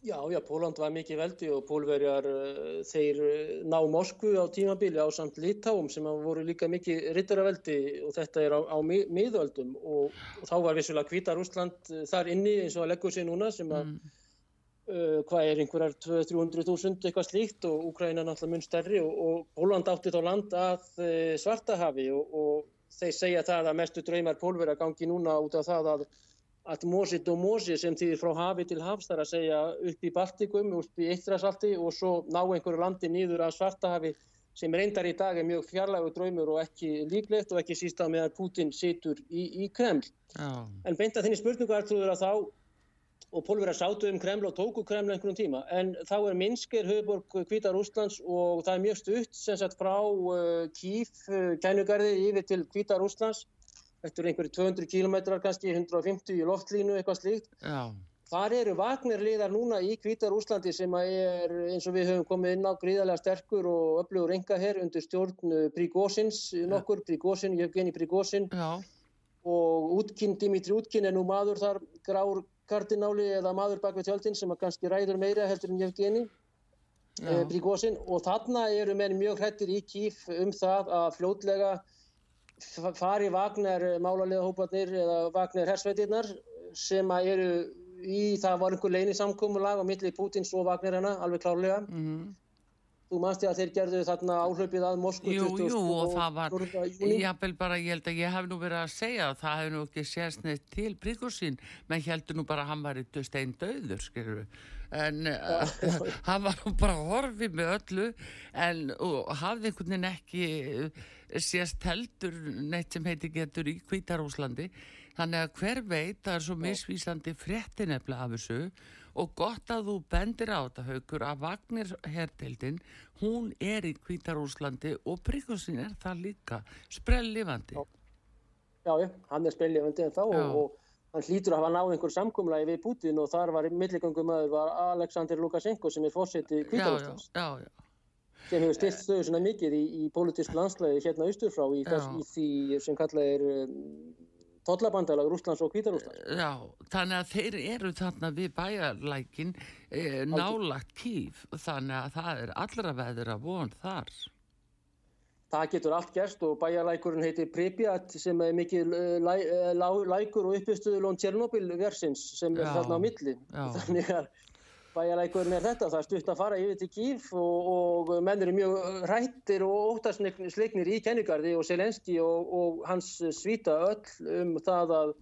Já, já, Póland var mikið veldi og pólverjar eh, þeir eh, ná Moskvu á tímabili á samt Litáum sem voru líka mikið rittaraveldi og þetta er á, á miðöldum og, og þá var vissulega Kvítar Úsland eh, þar inni eins og að leggur sig núna sem að mm. uh, hvað er einhverjar 200-300.000 eitthvað slíkt og Úkræna náttúrulega mun stærri og, og Póland átti þá land að uh, Svartahafi og, og þeir segja það að mestu draumar pólverja gangi núna út af það að að Mosit og Mosi sem þýðir frá hafi til hafs þar að segja upp í Baltikum, upp í Eittrasalti og svo ná einhverju landi nýður að Svartahafi sem reyndar í dag er mjög fjarlægu draumur og ekki líklegt og ekki síst á meðan Putin situr í, í Kreml.
Já.
En beinta þinni spurningu er trúður að þá og pólverið sátu um Kreml og tóku Kreml einhvern tíma en þá er Minskir höfuborg Kvítar Úslands og það er mjög stutt sem sagt frá uh, Kíf, uh, kænugarði yfir til Kvítar Úslands Þetta eru einhverju 200 kílometrar kannski, 150 í loftlínu eitthvað slíkt.
Já.
Þar eru Vagnarliðar núna í Kvítar Úslandi sem er eins og við höfum komið inn á gríðarlega sterkur og öflugur enga hér undir stjórn Prígósins nokkur, Prígósin, Jevgeni Prígósin og Útkinn, Dimitri Útkinn er nú maður þar grár kardináli eða maður bak við tjöldin sem kannski ræður meira heldur en Jevgeni eh, Prígósin og þarna eru menn mjög hrettir í kýf um það að fljótlega fari Vagner málarlega hóparnir eða Vagner hersveitirnar sem að eru í, það var einhver leini samkómulag á milli Pútins og Vagner hana, alveg klárlega. Mm -hmm. Þú mannst ég að þeir gerðu þarna áhlaupið að Moskvu
20. Jú, jú, og, það var, ég bara, ég held að ég hef nú verið að segja að það hef nú ekki sést neitt til Príkosín, menn heldur nú bara að hann var í stein döður, skilur við en uh, hann var bara horfið með öllu en hafði einhvern veginn ekki sést heldur neitt sem heiti getur í Kvítarúslandi þannig að hver veit það er svo misvísandi fréttinefla af þessu. Og gott að þú bendir á þetta haugur að Vagnir herdeildin hún er í Kvítarúslandi og Príkosin er það líka. Sprellifandi
Já, já, hann er sprellifandi en þá og, og hann hlýtur að hafa náð einhver samkumlaði við Putin og þar var milligangum aður var Aleksandr Lukashenko sem er fórseti Kvítarúslands
Já, já, já
sem hefur stilt stöðu svona mikið í, í politísk landslæði hérna austurfrá í, í því sem kallað er um, tollabandalag Rúslands og Kvítarúslands.
Já, þannig að þeir eru þarna við bæjarlækin eh, nálagt kýf, þannig að það er allra veður að von þar.
Það getur allt gerst og bæjarlækurinn heitir Pripyat sem er mikið eh, læ, eh, læ, lækur og uppistuðulón Tjernobyl versins sem er já, þarna á milli. Já. Þannig að bæjarleikurinn er þetta, það er stutt að fara yfir til Kíf og, og menn eru mjög rættir og óttarsleiknir í kenningarði og Selenski og, og hans svita öll um það að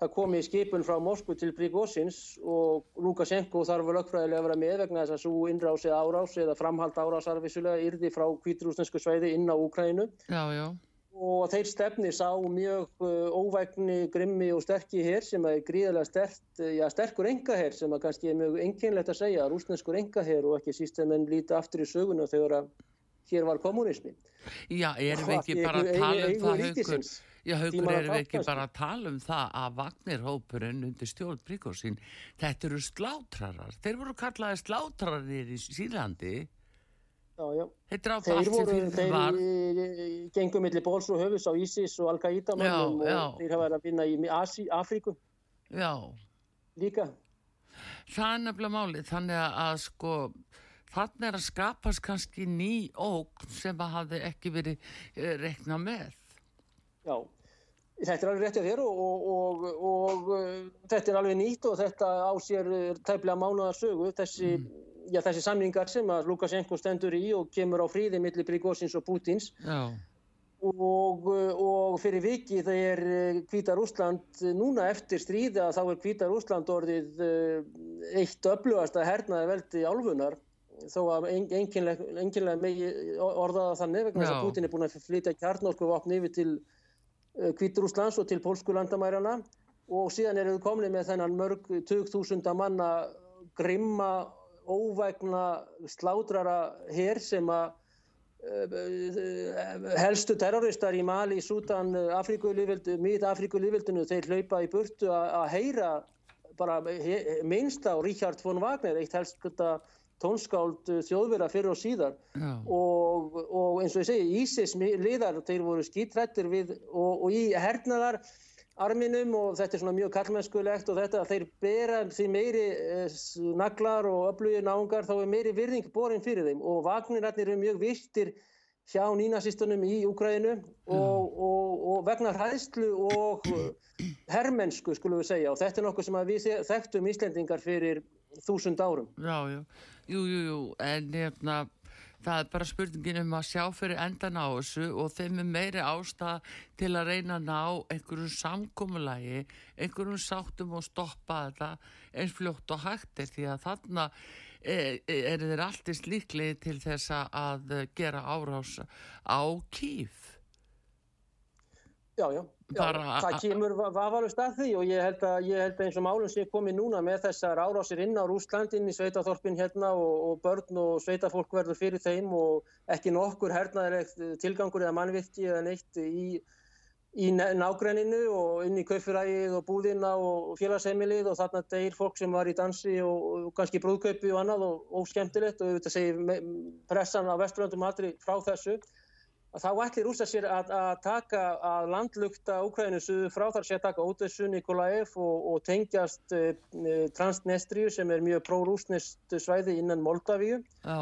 það komi skipun frá Moskvu til Prigosins og Lukashenko þarf lögfræðilega að vera með vegna þess að svo innrás eða árás eða framhald árásarvissulega yrði frá kvíturúsnesku sveiði inn á Úkrænu.
Já, já
og þeir stefni sá mjög uh, óvægni, grimmi og sterkir hér sem er gríðarlega stert, uh, já, sterkur engaherr sem að kannski er mjög enginlegt að segja, rúsneskur engaherr og ekki síst að menn líti aftur í söguna þegar að hér var kommunismi.
Já, erum við ekki bara að tala um það haugur? Já, haugur, erum við ekki bara að tala um það að Vagnirhópurinn undir stjórn Bríkósín, þetta eru slátrarar, þeir voru kallaði slátrarir í Sýrlandi
Já, já. Þeir voru, þeir gengum millir bóls og höfus á ISIS og Al-Qaida og þeir hafa verið að vinna í Asi, Afríku.
Já.
Líka.
Það er nefnilega málið, þannig að sko, þannig er að skapast kannski ný óg sem að hafi ekki verið eh, rekna með.
Já, þetta er alveg réttið þér og, og, og, og þetta er alveg nýtt og þetta á sér tæplega mánuðarsögu, þessi mm. já, þessi samlingar sem að Lukashenko stendur í og kemur á fríði millir Prigozins og Putins og, og fyrir viki er Kvítar Úsland núna eftir stríða þá er Kvítar Úsland orðið eh, eitt öflugasta hernaði veldi álfunar þó að enginlega megi orðaða þannig vegna þess að Putin er búin að flytja kjarnorku vopni yfir til Kvítur eh, Úslands og til Pólsku landamærarna og síðan eru við komnið með þennan mörg 20.000 manna grimma óvægna slátrara hér sem að uh, helstu terroristar í Mali, Sútan, Mid-Afríkulífildinu, þeir hlaupa í burtu að heyra bara minnst á Richard von Wagner, eitt helst tónskáld þjóðverða fyrir og síðar. Og, og eins og ég segi Ísis liðar, þeir voru skítrættir við og, og í hernaðar arminum og þetta er svona mjög kallmennskulegt og þetta að þeir bera því meiri eh, naglar og öflugir náungar þá er meiri virðing borin fyrir þeim. Og vagnirarnir eru mjög virtir hjá nínasýstunum í Úkræðinu og, og, og vegna hræðslu og herrmennsku skulum við segja. Og þetta er nokkuð sem við þekktum Íslendingar fyrir þúsund árum.
Já, já, jú, jú, jú, en nefna það er bara spurningin um að sjá fyrir endan á þessu og þeim er meiri ástæða til að reyna að ná einhverjum samkómulagi, einhverjum sáttum og stoppa þetta eins fljótt og hægtir því að þarna er, er þeir alltist líklega til þess að gera árás á kýf.
Já, já, já það kemur vafalust að því og ég held að, ég held að eins og málum sem er komið núna með þessar árásir inn á Rúslandin í sveitaþorpin hérna og, og börn og sveitafólk verður fyrir þeim og ekki nokkur hernaðilegt tilgangur eða mannvirki eða neitt í, í nágrenninu og inn í kaufurægið og búðina og félagsheimilið og þarna degir fólk sem var í dansi og, og kannski brúðkaupi og annað og, og skemmtilegt og þetta segir pressan á vesturlöndum aldrei frá þessu þá ætlir rúsa sér að, að taka að landlugta Úkræðinu suðu frá þar sé að taka Ódessu, Nikolaev og, og tengjast uh, Transnestriu sem er mjög pró-rúsnest svæði innan Moldavíu.
Já.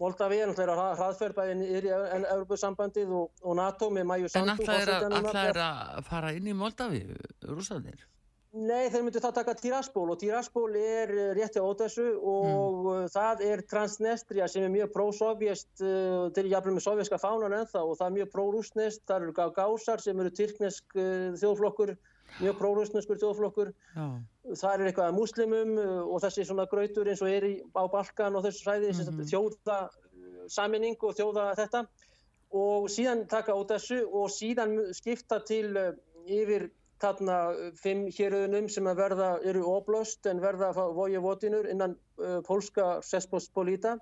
Moldavíu er náttúrulega hraðferðbæðin í Europasambandið og, og NATO með mæju
sandu. En alltaf er að fara inn í Moldavíu, rúsaðir?
Nei, þeir myndu þá taka Tiraspol og Tiraspol er eh, rétti á Ódessu og mm. það er Transnestria sem er mjög pró-sovjest, uh, til jafnveg með sovjerska fánan ennþá og það er mjög pró-rúsnest, það eru gásar sem eru tyrknesk þjóðflokkur, mjög pró-rúsneskur þjóðflokkur,
Já.
það er eitthvað muslimum og þessi svona grautur eins og er í, á Balkan og þessu svæði, mm -hmm. þjóða saminning og þjóða þetta og síðan taka Ódessu og síðan skipta til yfir þarna fimm héröðunum sem að verða, eru oblöst en verða vojevodinur innan uh, pólska sespospolita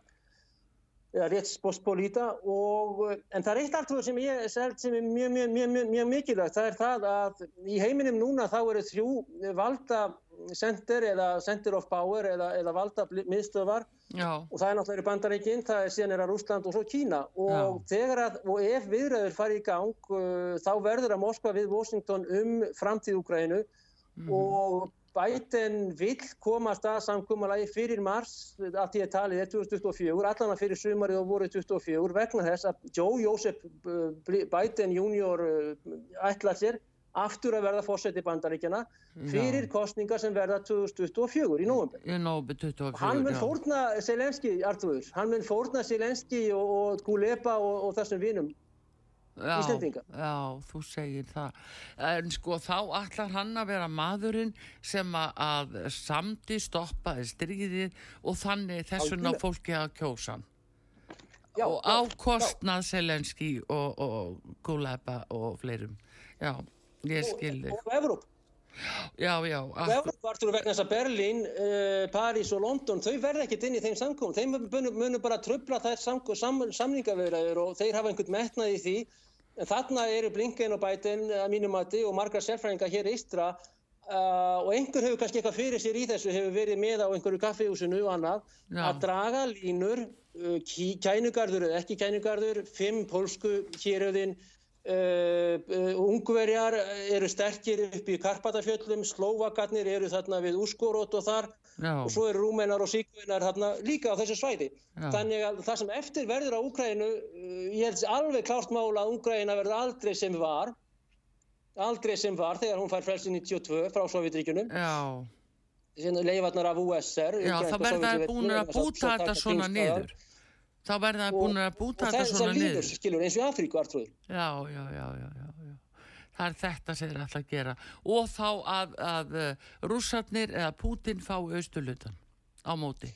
eða réttspospolita og en það er eitt allt sem égselt sem er mjög, mjög, mjög, mjög mikilvægt það er það að í heiminum núna þá eru þrjú valda center eða center of power eða, eða valda miðstöðvar
Já.
og það er náttúrulega bandaríkinn, það er síðan er að Rúsland og svo Kína og, að, og ef viðræður fari í gang uh, þá verður að Moskva við Washington um framtíð Úgrænu mm. og Biden vill komast að samkúmalagi fyrir mars að því að talið er 2024, allan að fyrir sumarið og voruð 2024 vegna þess að Joe Joseph uh, Biden junior uh, ætla sér aftur að verða fórseti bandaríkjana fyrir já. kostningar sem verða 2024 í nógumber.
Í nógumber 2024,
Hann mun fórna Selenski, Artur, hann mun fórna Selenski og, og Gulepa og, og þessum vinum
í stendinga. Já, þú segir það. En sko þá ætlar hann að vera maðurinn sem að samti stoppaði stríðið og þannig þessuna fólki að kjósa hann. Já, og ákostnað Selenski og, og Gulepa og fleirum. Já ég skilði.
og, og Evróp
já, já
og Evróp vartur vegna þess að Berlín uh, París og London þau verða ekkert inn í þeim samkóum þeim munum bara tröfla þær sam, samningaverðar og þeir hafa einhvern metnað í því. En þarna eru Blinken og Biden að mínum mati og margar sérfræðingar hér eistra uh, og einhver hefur kannski eitthvað fyrir sér í þessu hefur verið með á einhverju kaffihúsinu og annað já. að draga línur uh, kænugarður eða ekki kænugarður fimm pólsku héröðin Ungverjar eru sterkir upp í Karpatafjöllum, Slovakarnir eru þarna við Úskorót og þar
Já.
og svo eru Rúmenar og Síkvinar þarna líka á þessu svæði. Já. Þannig að það sem eftir verður á Úkrænu, uh, ég held alveg klárt mála að Úkræna verður aldrei sem var, aldrei sem var þegar hún fær frelsi 92 frá Sovjetríkunum. Leifarnar af USR.
Já, það verður búin að búta þetta svona niður þá verða það búin að búta þetta svona niður. Og
það líður, skilur, eins og Afríku artrúður.
Já, já, já, já, já, já. Það er þetta sem þeir alltaf gera. Og þá að, að uh, rússarnir eða Putin fá austurlutan á móti.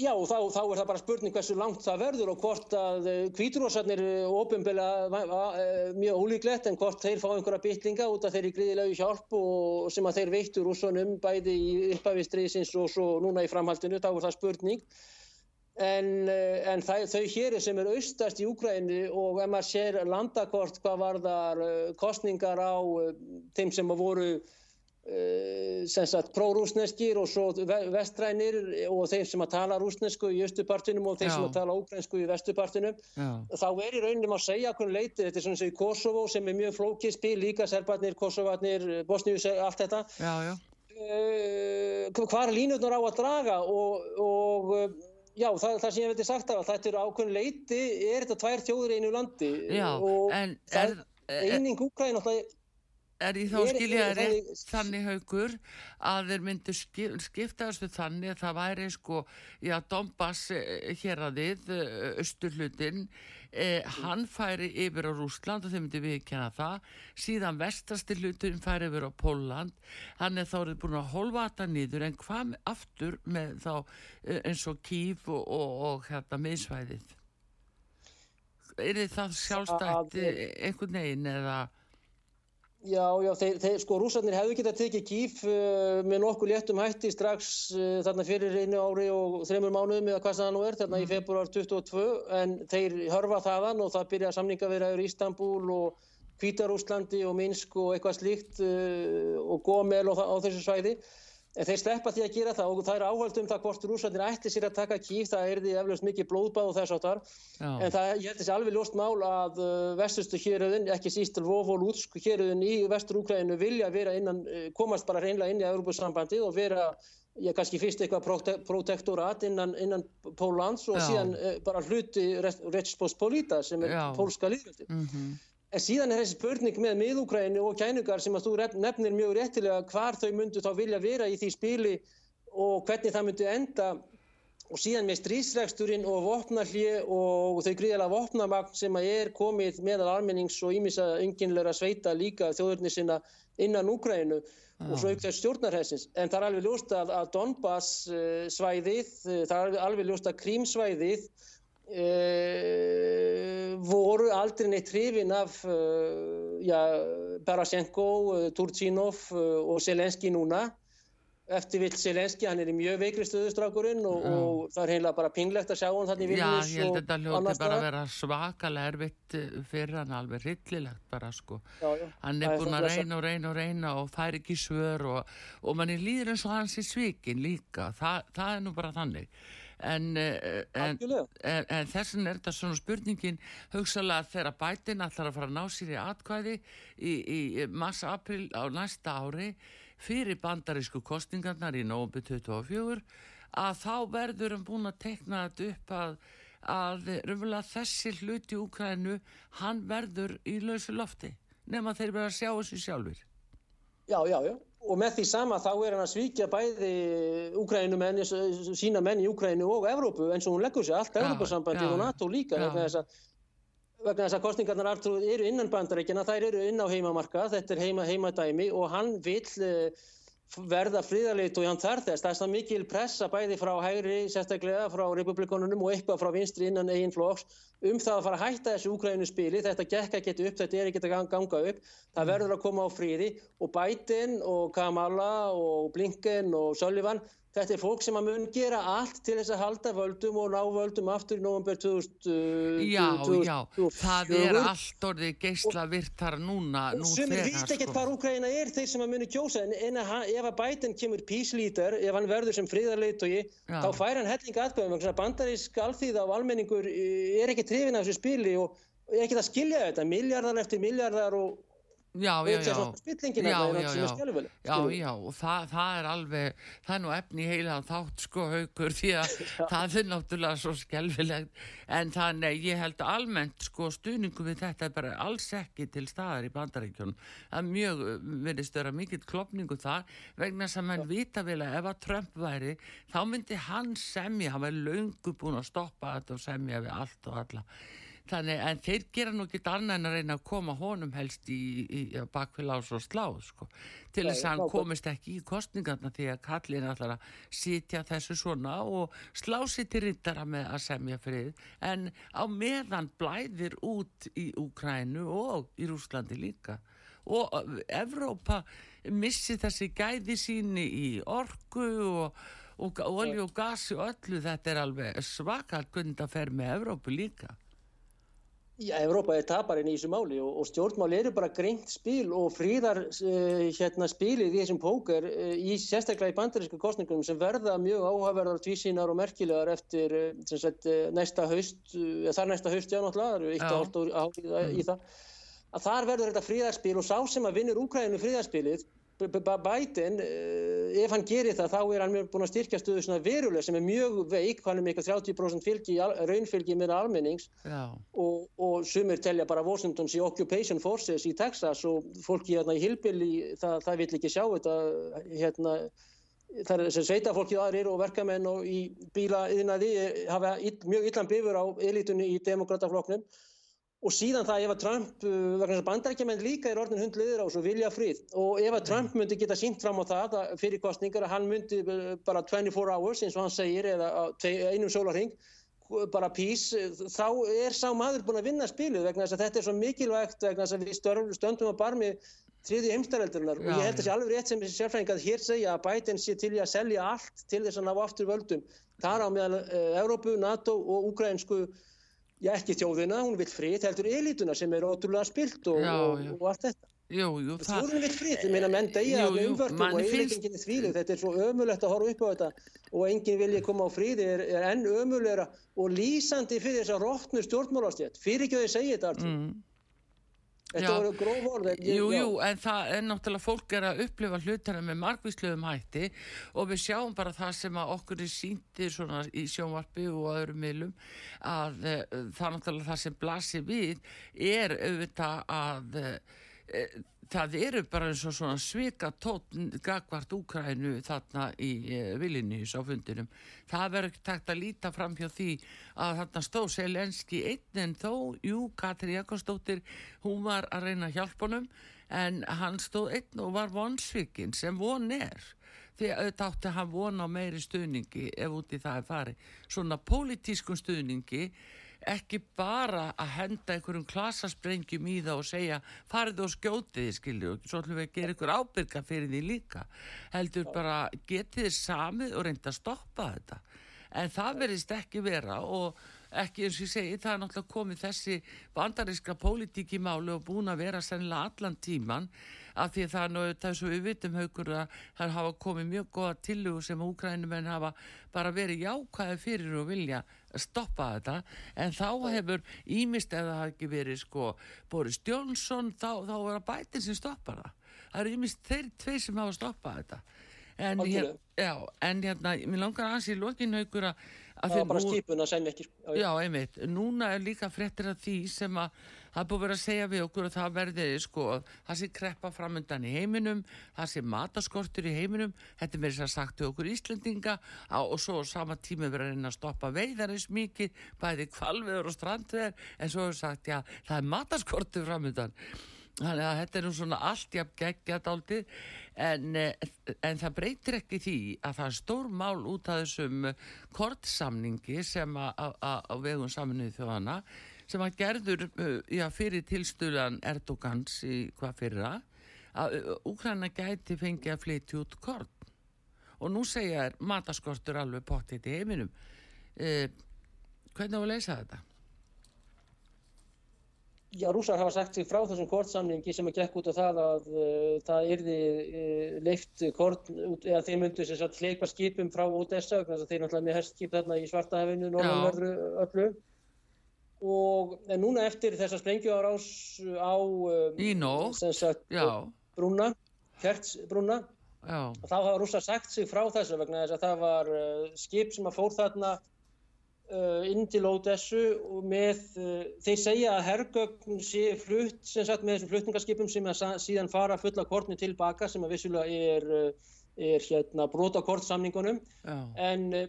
Já, og þá, þá er það bara spurning hversu langt það verður og hvort að kvíturósarnir uh, ofinbela mjög ólíklegt en hvort þeir fá einhverja bytlinga út af þeirri gríðilegu hjálp og sem að þeir veittur rússunum bæði í uppafistriðsins og svo núna í framhaldinu, þá er það spurning. En, eh, en það, þau hér sem er austast í Úkrænu og ef maður sér landakort hvað var þar eh, kostningar á eh, þeim sem voru pró-rúsneskir og svo vestrænir og þeim sem að tala rúsnesku í östupartinum og þeim Já. sem að tala úkrænsku í vestupartinum þá er í rauninum að segja hvernig leiti, þetta er svona sem í Kosovo sem er mjög flókið spil, líka serbarnir, kosovarnir, bosníus, allt þetta
Já, já.
Uh, hvað er línutnar á að draga og, og Já, það, það sem ég veit sagt af að þetta eru ákveðin leiti, er þetta tvær þjóður einu landi?
Já,
og
er,
er eining Úkræn alltaf
Er ég þá
Er-
skilja
er-
rétt
þannig-
haugur að þeir myndu skip, skipta þessu þannig að það væri sko, já, Donbass eh, hér að þið, austurhlutin, eh, hann færi yfir á Rúsland og þeir myndi viðkjanna það, síðan vestasti hlutin færi yfir á Póland, hann er þá eru búin að holva þetta nýður en hvað aftur með þá eh, eins og Kíf og, og, og hérna miðsvæðið? Er það sjálfstætt eh, einhvern veginn eða...
Já, já, þeir, þeir, sko rússarnir hefðu getað tekið kýf uh, með nokkuð léttum hætti strax uh, þarna fyrir einu ári og þreymur mánuðum eða hvað það nú er, þarna í februar 22 en þeir hörfa þaðan og það byrja samningavirðaður í Istanbul og Hvítarúslandi og Minsk og eitthvað slíkt uh, og Gómel og það, á þessu svæði en þeir sleppa því að gera það og það er áhald um það hvort rússarnir ætti sér að taka kýf, það er því eflaust mikið blóðbáð og þess áttar. En það, ég held þessi alveg ljóst mál að uh, vestustu héröðin, ekki síst Lvov og Lútsk héröðin í vestur Úkræðinu vilja vera innan, uh, komast bara reynlega inn í Európusambandið og vera, já kannski fyrst eitthvað prote protektorat innan, innan Pólans og
Já.
síðan uh, bara hluti Retspospolita sem er
Já.
pólska líðveldi.
Mm
En síðan er þessi spurning með miðúkræðinu og kænugar sem að þú nefnir mjög réttilega hvar þau myndu þá vilja vera í því spili og hvernig það myndu enda og síðan með strísreksturinn og vopnarhlið og þau gríðalega vopnamagn sem að er komið meðal almennings og ímissa ynginleira sveita líka þjóðurni sinna innan Úkrænu og svo auk þess stjórnarhessins. En það er alveg ljóst að, Donbass uh, svæðið, uh, það er alveg, ljóst að Krímsvæðið uh, voru aldrei neitt hrifin af uh, ja, Barashenko, uh, Turchinov uh, og Selenski núna eftir vill Selenski, hann er í mjög veikri stöðustrákurinn og,
Já.
og það er heimlega bara pinglegt að sjá hann þannig í
Já,
Vilnius
ég held
og
að þetta hljóti
annars
bara að vera svakalega erfitt eh, fyrir hann alveg rillilegt bara sko.
Já, já.
Hann er búin að reyna og reyna og reyna og fær ekki svör og, og manni líður eins og hans í svikin líka. Þa, það er nú bara þannig. En, eh, en,
Algjörlega.
en, en þessin er þetta svona spurningin hugsalega þegar bætin ætlar að fara að ná sér í atkvæði í, í mars-april á næsta ári fyrir bandarísku kostingarnar í nógumbi 24 að þá verður hann búin að tekna þetta upp að, að raunverulega þessi hluti í Úkrænu hann verður í lausu lofti nema þeir verða að sjá þessu sjálfur
Já, já, já. Og með því sama þá er hann að svíkja bæði Úkrænumenn, sína menn í Úkrænu og Evrópu eins og hún leggur sér allt
já,
og NATO líka
já.
vegna þess að vegna þess að kostningarnar eru innan bandaríkjana, þær eru inn á heimamarka, þetta er heima, heimadæmi og hann vill eh, verða friðarleit og hann þarf þess. Það er það mikil pressa bæði frá hægri, sérstaklega frá republikonunum og eitthvað frá vinstri innan eigin flokks um það að fara að hætta þessu Úkrænu spili. Þetta gekk ekki upp, þetta er ekki að gang- ganga upp. Það verður að koma á fríði og Biden og Kamala og Blinken og Sullivan Þetta er fólk sem að mun gera allt til þess að halda völdum og ná völdum aftur í november 2000,
Já,
2000,
já, það er allt orðið geisla virtar núna nú
sem er veit ekkert
sko.
hvað Úkraina er þeir sem að muni kjósa en, en að, ef að Biden kemur leader, ef hann verður sem friðarleitói,
Já.
þá fær hann helling aðkvæðum vegna þess að bandarísk alþýða og almenningur eh, er ekki trefin af þessu spili og er ekki að skilja þetta, miljardar eftir miljardar og
Já, já, já. Já, já, já. og það, það er alveg, það er nú efni í heilan þátt sko haukur því að það er náttúrulega svo skelfilegt en það, nei, ég held almennt sko stuðningum við þetta er bara alls ekki til staðar í bandaríkjunum. Það er mjög, verðist vera mikill klopningu þar vegna sem menn vita vel að ef að Trump væri, þá myndi hann semja, hann væri löngu búin að stoppa þetta og semja við allt og alla. Þannig, en þeir gera nú ekki annað en að reyna að koma honum helst í, í, í bakfél ás og sláð, sko, til þess að hann komist ekki í kostningarna því að kallin ætlar að sitja þessu svona og slá sér til rittara með að semja frið, en á meðan blæðir út í Úkrænu og í Rúslandi líka. Og Evrópa missi þessi gæði síni í orku og, og olju og gasi og öllu, þetta er alveg svakalt hvernig það fer með Evrópu líka.
Já, Evrópa er taparinn í þessu máli og, og stjórnmáli eru bara greint spil og fríðar uh, hérna spilið í þessum póker uh, í sérstaklega í bandarísku kostningum sem verða mjög áhugaverðar, tvísýnar og merkilegar eftir uh, sagt, næsta haust, þar næsta haust, já náttúrulega, eitt hálft ár í, það- í það, að þar verður þetta fríðarspil og sá sem að vinnur Úkræðinu fríðarspilið Biden, eh, ef hann gerir það, þá er hann búin að styrkja stöðu svona veruleg sem er mjög veik, hann er með eitthvað 30% fylgi, raunfylgi með almennings. Og, og sumir telja bara Washingtons í Occupation Forces í Texas og fólki hérna í Hillbilly, það, það vil ekki sjá þetta, hérna, það er sem sveitafólkið aðrir og verkamenn og í bílaðinaði hafa mjög illan bifur á elitunni í demokratafloknum og síðan það ef að Trump, uh, vegna þess að bandarækjumenn líka er orðin hundliður á svo vilja frið. Og ef að Trump myndi geta sínt fram á það fyrir kostningar að hann myndi uh, bara 24 hours eins og hann segir eða einum sólarhing bara peace, þá er sá maður búin að vinna spilið vegna þess að þetta er svo mikilvægt vegna þess að við stöndum að barmi þriði heimstareldurinnar og ég held að það sé alveg rétt sem þessi sérfræðing að hér segja að Biden sé til í að selja allt til þess að ná aftur völdum. Þar á meðal uh, Európu, NATO og Ukraínsku já ekki þjóðina, hún vil frið, heldur elituna sem er ótrúlega spilt og, já, já. og allt þetta.
Jú, jú,
þjóðin vil frið, ég meina menn degja með umvörtum og eilitingin er þvílið, þetta er svo ömulegt að horfa upp á þetta og enginn vilja koma á fríði er, er enn ömulegra og lýsandi fyrir þess að rótnu stjórnmálastjétt, fyrir ekki að þið segja þetta alltaf. Mm. Þetta voru gróf orð
Jú, jú, en það er náttúrulega fólk er að upplifa hlutana með margvísluðum hætti og við sjáum bara það sem að okkur er síndi svona í sjónvarpi og öðrum miðlum að uh, það náttúrulega það sem blasir við er auðvitað að uh, það eru bara eins og svona svika tótn gagvart Úkrænu þarna í e, Vilnius á fundinum. Það verður takt að líta fram hjá því að þarna stóð Selenski einn en þó, jú, Katri Jakobsdóttir, hún var að reyna hjálpunum en hann stóð einn og var vonsvikinn sem von er. Því auðvitað átti hann von á meiri stuðningi ef úti það er farið. Svona pólitískun stuðningi ekki bara að henda einhverjum klasasprengjum í það og segja farið og skjótið þið skilju og svo ætlum við að gera einhver ábyrga fyrir því líka. Heldur bara getið þið samið og reynda að stoppa þetta. En það verðist ekki vera og ekki eins og ég segi það er náttúrulega komið þessi bandaríska pólitík í málu og búin að vera sennilega allan tíman af því það er nú þess að við vitum haugur að það hafa komið mjög goða tillugu sem úkrænumenn hafa bara verið jákvæði fyrir og vilja stoppa þetta. En þá hefur ímist eða það ekki verið sko Boris Jónsson þá, þá er það bætið sem stoppar það. Það eru ímist þeir tvei sem hafa stoppað þetta. En, hér, já, en hérna, mér langar aðeins í lokinaugur að
það var bara skipun að segja ekki
já, já, einmitt, núna er líka fréttir af því sem að það er búið að vera að segja við okkur að það verði sko, það sé kreppa framöndan í heiminum það sé mataskortur í heiminum. Þetta er verið að sagt við okkur Íslandinga á, og svo sama tími verið að reyna að stoppa veiðar eins mikið bæði kvalveður og strandveður en svo er sagt já, það er mataskortur framöndan þannig að þetta er nú svona allt jafn geggjat áldið en, eh, en það breytir ekki því að það er stór mál út af þessum kortsamningi sem á vegum saminuði þjóðana sem að gerður uh, já, fyrir tilstölan Erdogans í hvað fyrra að Úkræna uh, gæti fengið að flytja út korn. Og nú segja er mataskortur alveg potið í heiminum. Eh, hvernig á að leysa þetta?
Já, rúsar hafa sagt sig frá þessum kortsamlingi sem er gekk út á það að uh, það yrði uh, leift kort, eða þeir myndu sem sagt hleypa skipum frá Odessa, þannig að þeir náttúrulega með herstskip þarna í Svartahefinu, Norðanverðu öllu og núna eftir þessa sprengjuárás á
um,
brúna, kertsbrúna þá hafa rúsa sagt sig frá þessu vegna þess að það var uh, skip sem að fór þarna uh, inn til Ódessu og með, uh, þeir segja að hergögn sé flutt sem sagt með þessum flutningarskipum sem að síðan fara fulla kortni tilbaka sem að vissulega er, uh, er hérna brota kortsamningunum en uh,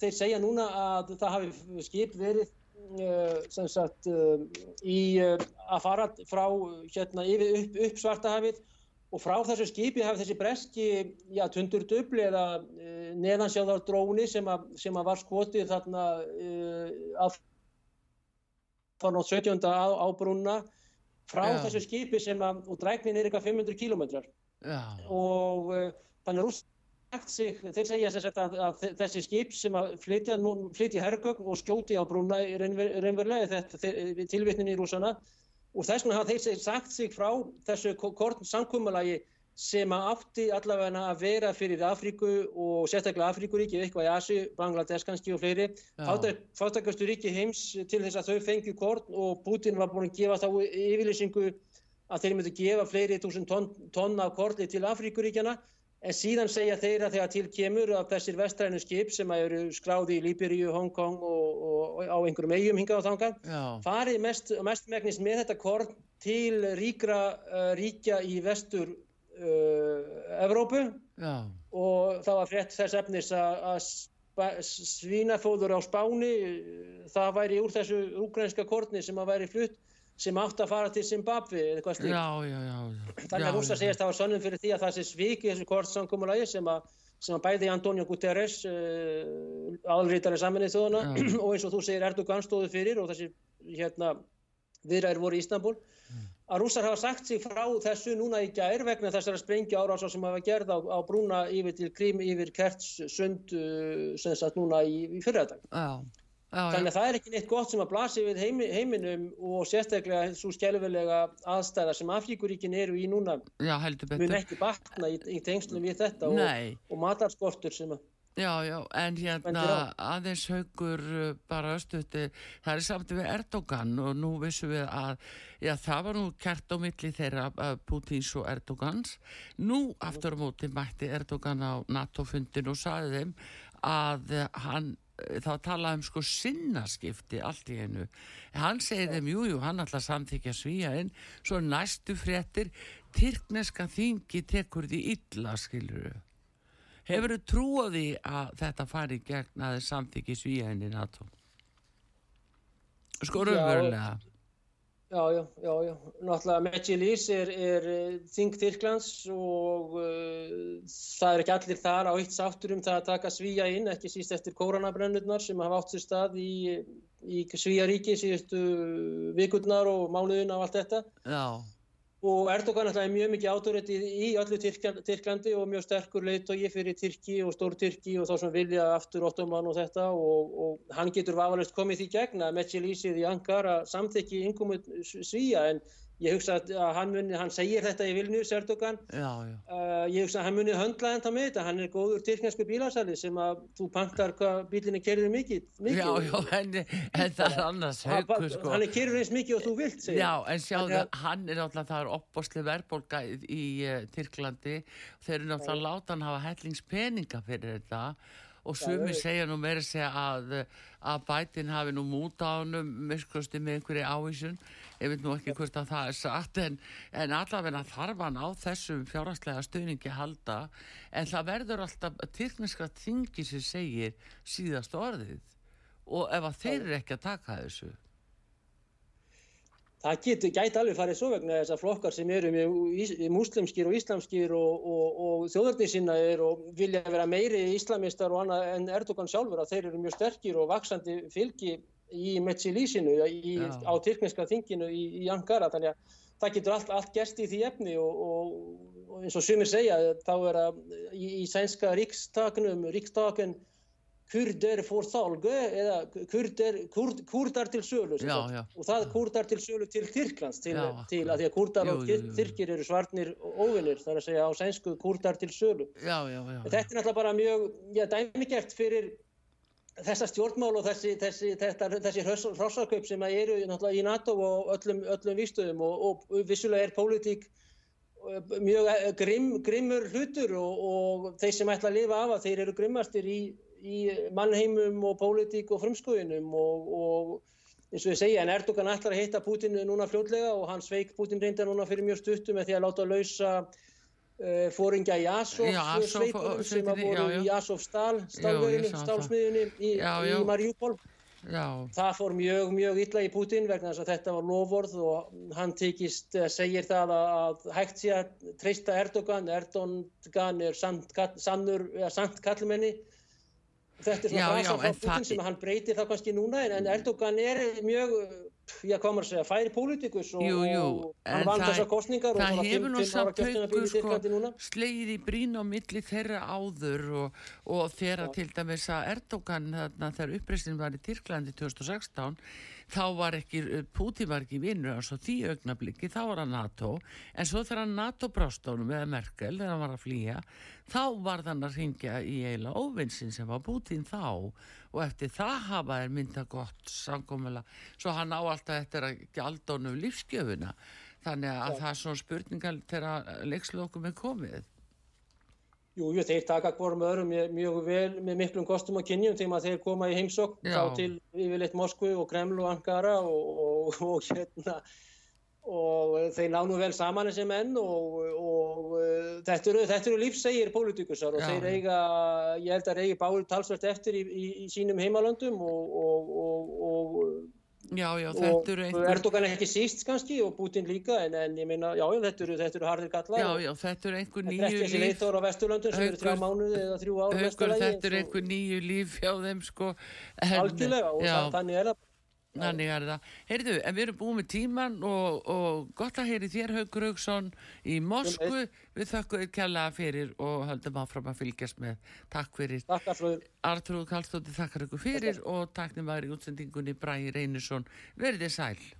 þeir segja núna að það hafi skip verið uh, sem sagt uh, í uh, að fara frá hérna yfir upp, upp svartahafið og frá þessu skipi hafi þessi breski já, tundur dubli eða neðansjáðar dróni sem að, sem að var skotið þarna að 17. á, á brúna frá já. þessu skipi sem að, og dræknin er eitthvað 500 kílometrar og þannig rúst Sig, þeir segja sagt, að, að þessi skip sem að flytja, flytja herrgögn og skjóti á brúna reynverlega þetta tilvittnin í rúsana og þess vegna hafa þeir sagt sig frá þessu kortn samkvömmalagi sem átti allavega að vera fyrir Afríku og sérstaklega Afríkuríki, eitthvað í Asi, Bangladesh kannski og fleiri. Fátakastu ríki heims til þess að þau fengju kortn og Putin var búin að gefa þá yfirlýsingu að þeir myndu gefa fleiri túsund tonna ton af korli til Afríkuríkjana en síðan segja þeir að þegar til kemur að þessir vestrænu skip sem eru skráði í Líberíu, Hongkong og, og, og á einhverjum eigum hingað á þangan farið mest, mest megnist með þetta korn til ríkra uh, ríkja í vestur uh, Evrópu Já. og það var frett þess efnis að svínafóður á Spáni það væri úr þessu úgrænska korni sem að væri flutt sem átt að fara til Zimbabwe eða eitthvað slíkt. Já, já, já. Þannig að rúsa segist að það var sönnum fyrir því að það sé svikið þessu kortsamkómulagi sem að, sem að bæði Antonio Guterres, uh, aðalrítari saminnið þjóðana og eins og þú segir Erdogan stóðu fyrir og þessi hérna, viðræður voru í Ístanbul, mm. að rúsar hafa sagt sig frá þessu núna í gær vegna þessara sprengja árásar sem hafa gerð á, á brúna yfir til Krím yfir Kerts sund uh, sem sagt núna í, í fyrradag. Já. Þannig að það er ekki neitt gott sem að blasi við heimi, heiminum og sérstaklega svo skjálfilega aðstæða sem Afríkuríkin eru í núna
já, mun
ekki batna í, í tengslum við þetta og, og matarskortur sem að
Já, já, en hérna aðeins haugur uh, bara östuði, það er samt við Erdogan og nú vissum við að, já það var nú kert á milli þeirra uh, Pútins og Erdogans. Nú aftur á móti mætti Erdogan á NATO-fundin og saði þeim að hann þá talaðum um sko sinnaskipti allt í hennu. Hann segið þeim, jújú, jú, hann alltaf samþykja svíja inn, svo næstu fréttir, Tyrkneska þingi tekur því illa, skiluru. Hefur þau trúið því að þetta fari gegn að þau samþykja svíja inn í NATO? Sko raunverulega.
Já, já, já, já. Náttúrulega Medjilís er, er eh, þing Tyrklands og uh, það er ekki allir þar á eitt sáttur um það að taka svíja inn, ekki síst eftir koronabrennurnar sem hafa átt sér stað í, í Svíjaríki síðustu vikurnar og mánuðina og allt þetta. Já og Erdogan alltaf er mjög mikið átóritið í öllu Tyrklandi og mjög sterkur leiðtogi fyrir Tyrki og stór Tyrki og þá sem vilja aftur Ottoman og þetta. Og, og hann getur vafalust komið því gegna með Medjilísið í Ankara samþekki yngumut svíja en Ég hugsa að hann muni, hann segir þetta í Vilnius, já. Uh, ég hugsa að hann muni höndla þetta með þetta, hann er góður tyrknarsku bílasæli sem að þú pankar hvað bílinni kerður mikið, mikið.
Já, já, en, en það er annars höggur,
sko. Hann er kerður eins mikið og þú vilt, segja.
Já, en sjáðu, hann er náttúrulega, það er opbosli verðbólka í, í uh, Tyrklandi, þeir eru náttúrulega láta hann hafa hellingspeninga fyrir þetta og sumi segja nú meira segja að, að bætin hafi nú múta á hann með einhverju ávísun ég veit nú ekki hvort að það er satt en, en allavega þarf hann á þessum fjárhastlega stöðningi halda en það verður alltaf tyrkniska þingi sem segir síðast orðið. Og ef að þeir eru ekki að taka þessu?
Það getur, gæti alveg farið svo vegna þess að flokkar sem eru muslimskir og islamskir og, og, og þjóðarnisinnaðir og vilja vera meiri islamistar og annað en Erdogan sjálfur að þeir eru mjög sterkir og vaksandi fylgi í Metsilísinu á tyrkneska þinginu í, í Ankara þannig að það getur allt, allt gerst í því efni og, og, og eins og sumir segja þá er að í, í sænska ríkstaknum, ríkstakn kurder fór þálgu eða kurder, kurd, kurdar til sölu já, já. og það kurdar til sölu til Tyrklands til, til að því að kurdar og. Tyrkir eru svarnir óvinnir þar að segja á sænsku kurdar til sölu. Já, þetta er náttúrulega bara mjög dæmigert fyrir þessa stjórnmál og þessi, þessi, þessi hrossarkaup sem eru í NATO og öllum, öllum výstöðum og, og vissulega er pólitík eh, mjög eh, grimm, grimmur hlutur og, og þeir sem ætla að lifa af að þeir eru grimmastir í, í mannheimum og pólitík og frumskóinum og, og eins og ég segja en Erdogan ætlar að hitta Putin núna fljótlega og hann sveik Putin reynda núna fyrir mjög stuttum með því að láta lausa fóringja í Asov sveitunum sem að voru já, já. í Asov stál stálsmiðunni í, í Mariupol það fór mjög mjög illa í Putin vegna þess að þetta var lofvorð og hann tekist uh, segir það að hægt sé að treysta Erdogan. Erdogan er sant, sannur sant kallmenni þetta er svona frasa frá Putin sem hann breytir það kannski núna en Erdogan er mjög já, komur að segja, færi pólítikus og, jú, jú, og hann vann þessar kostningar
það og hefur nú samt haugur sko, slegið í brín á milli þeirra áður og, og þeirra til dæmis að Erdogan þarna þegar uppreystin var í Tyrklandi 2016 þá var ekki, Putin var ekki vinnur á því augnabliki, þá var hann NATO. En svo þegar NATO brástónum eða Merkel, þegar hann var að flýja þá var þann að ringja í eila óvinnsin sem var Putin þá. Og eftir það hafa er mynda gott samkomila svo hann á alltaf eftir að gjalda honum lífskjöfuna þannig að Já. það er svona spurningal þegar leikslokum er komið
Jú, jú, þeir taka hvorm öðrum mjög vel með miklum kostum og kynjum þegar þeir koma í heimsokk þá til yfirleitt Moskvu og Kreml og Ankara og, og, og hérna og þeir ná nú vel saman þessi menn og, og þetta eru, eru lífsegir pólitíkusar og Já. þeir eiga, ég held að reygi báður talsvært eftir í, í, í sínum heimalöndum og
Já, já, þetta eru
einhver... Erdogan ekki síst kannski og Putin líka en, en ég meina, já, þetta eru, þetta eru hardir gallar.
Já, já, þetta eru einhver nýju líf.
Þetta er þessi leitor á Vesturlöndun sem eru þrjá mánuði eða þrjú ára
Vesturlægi. Þetta eru einhver nýju líf hjá þeim, sko.
Algjörlega og það, þannig er það.
Þannig er það. Heyrðu, en við erum búið með tíman og, og gott að heyri þér Haugur Haugsson í Moskvu. Við þakkum þér kjallaða fyrir og höldum áfram að fylgjast með. Takk fyrir.
Takk fyrir.
Artur Kallstóttir þakkar ykkur fyrir takk. og takknum var í útsendingunni Bræði Reynisson. Verðið sæl.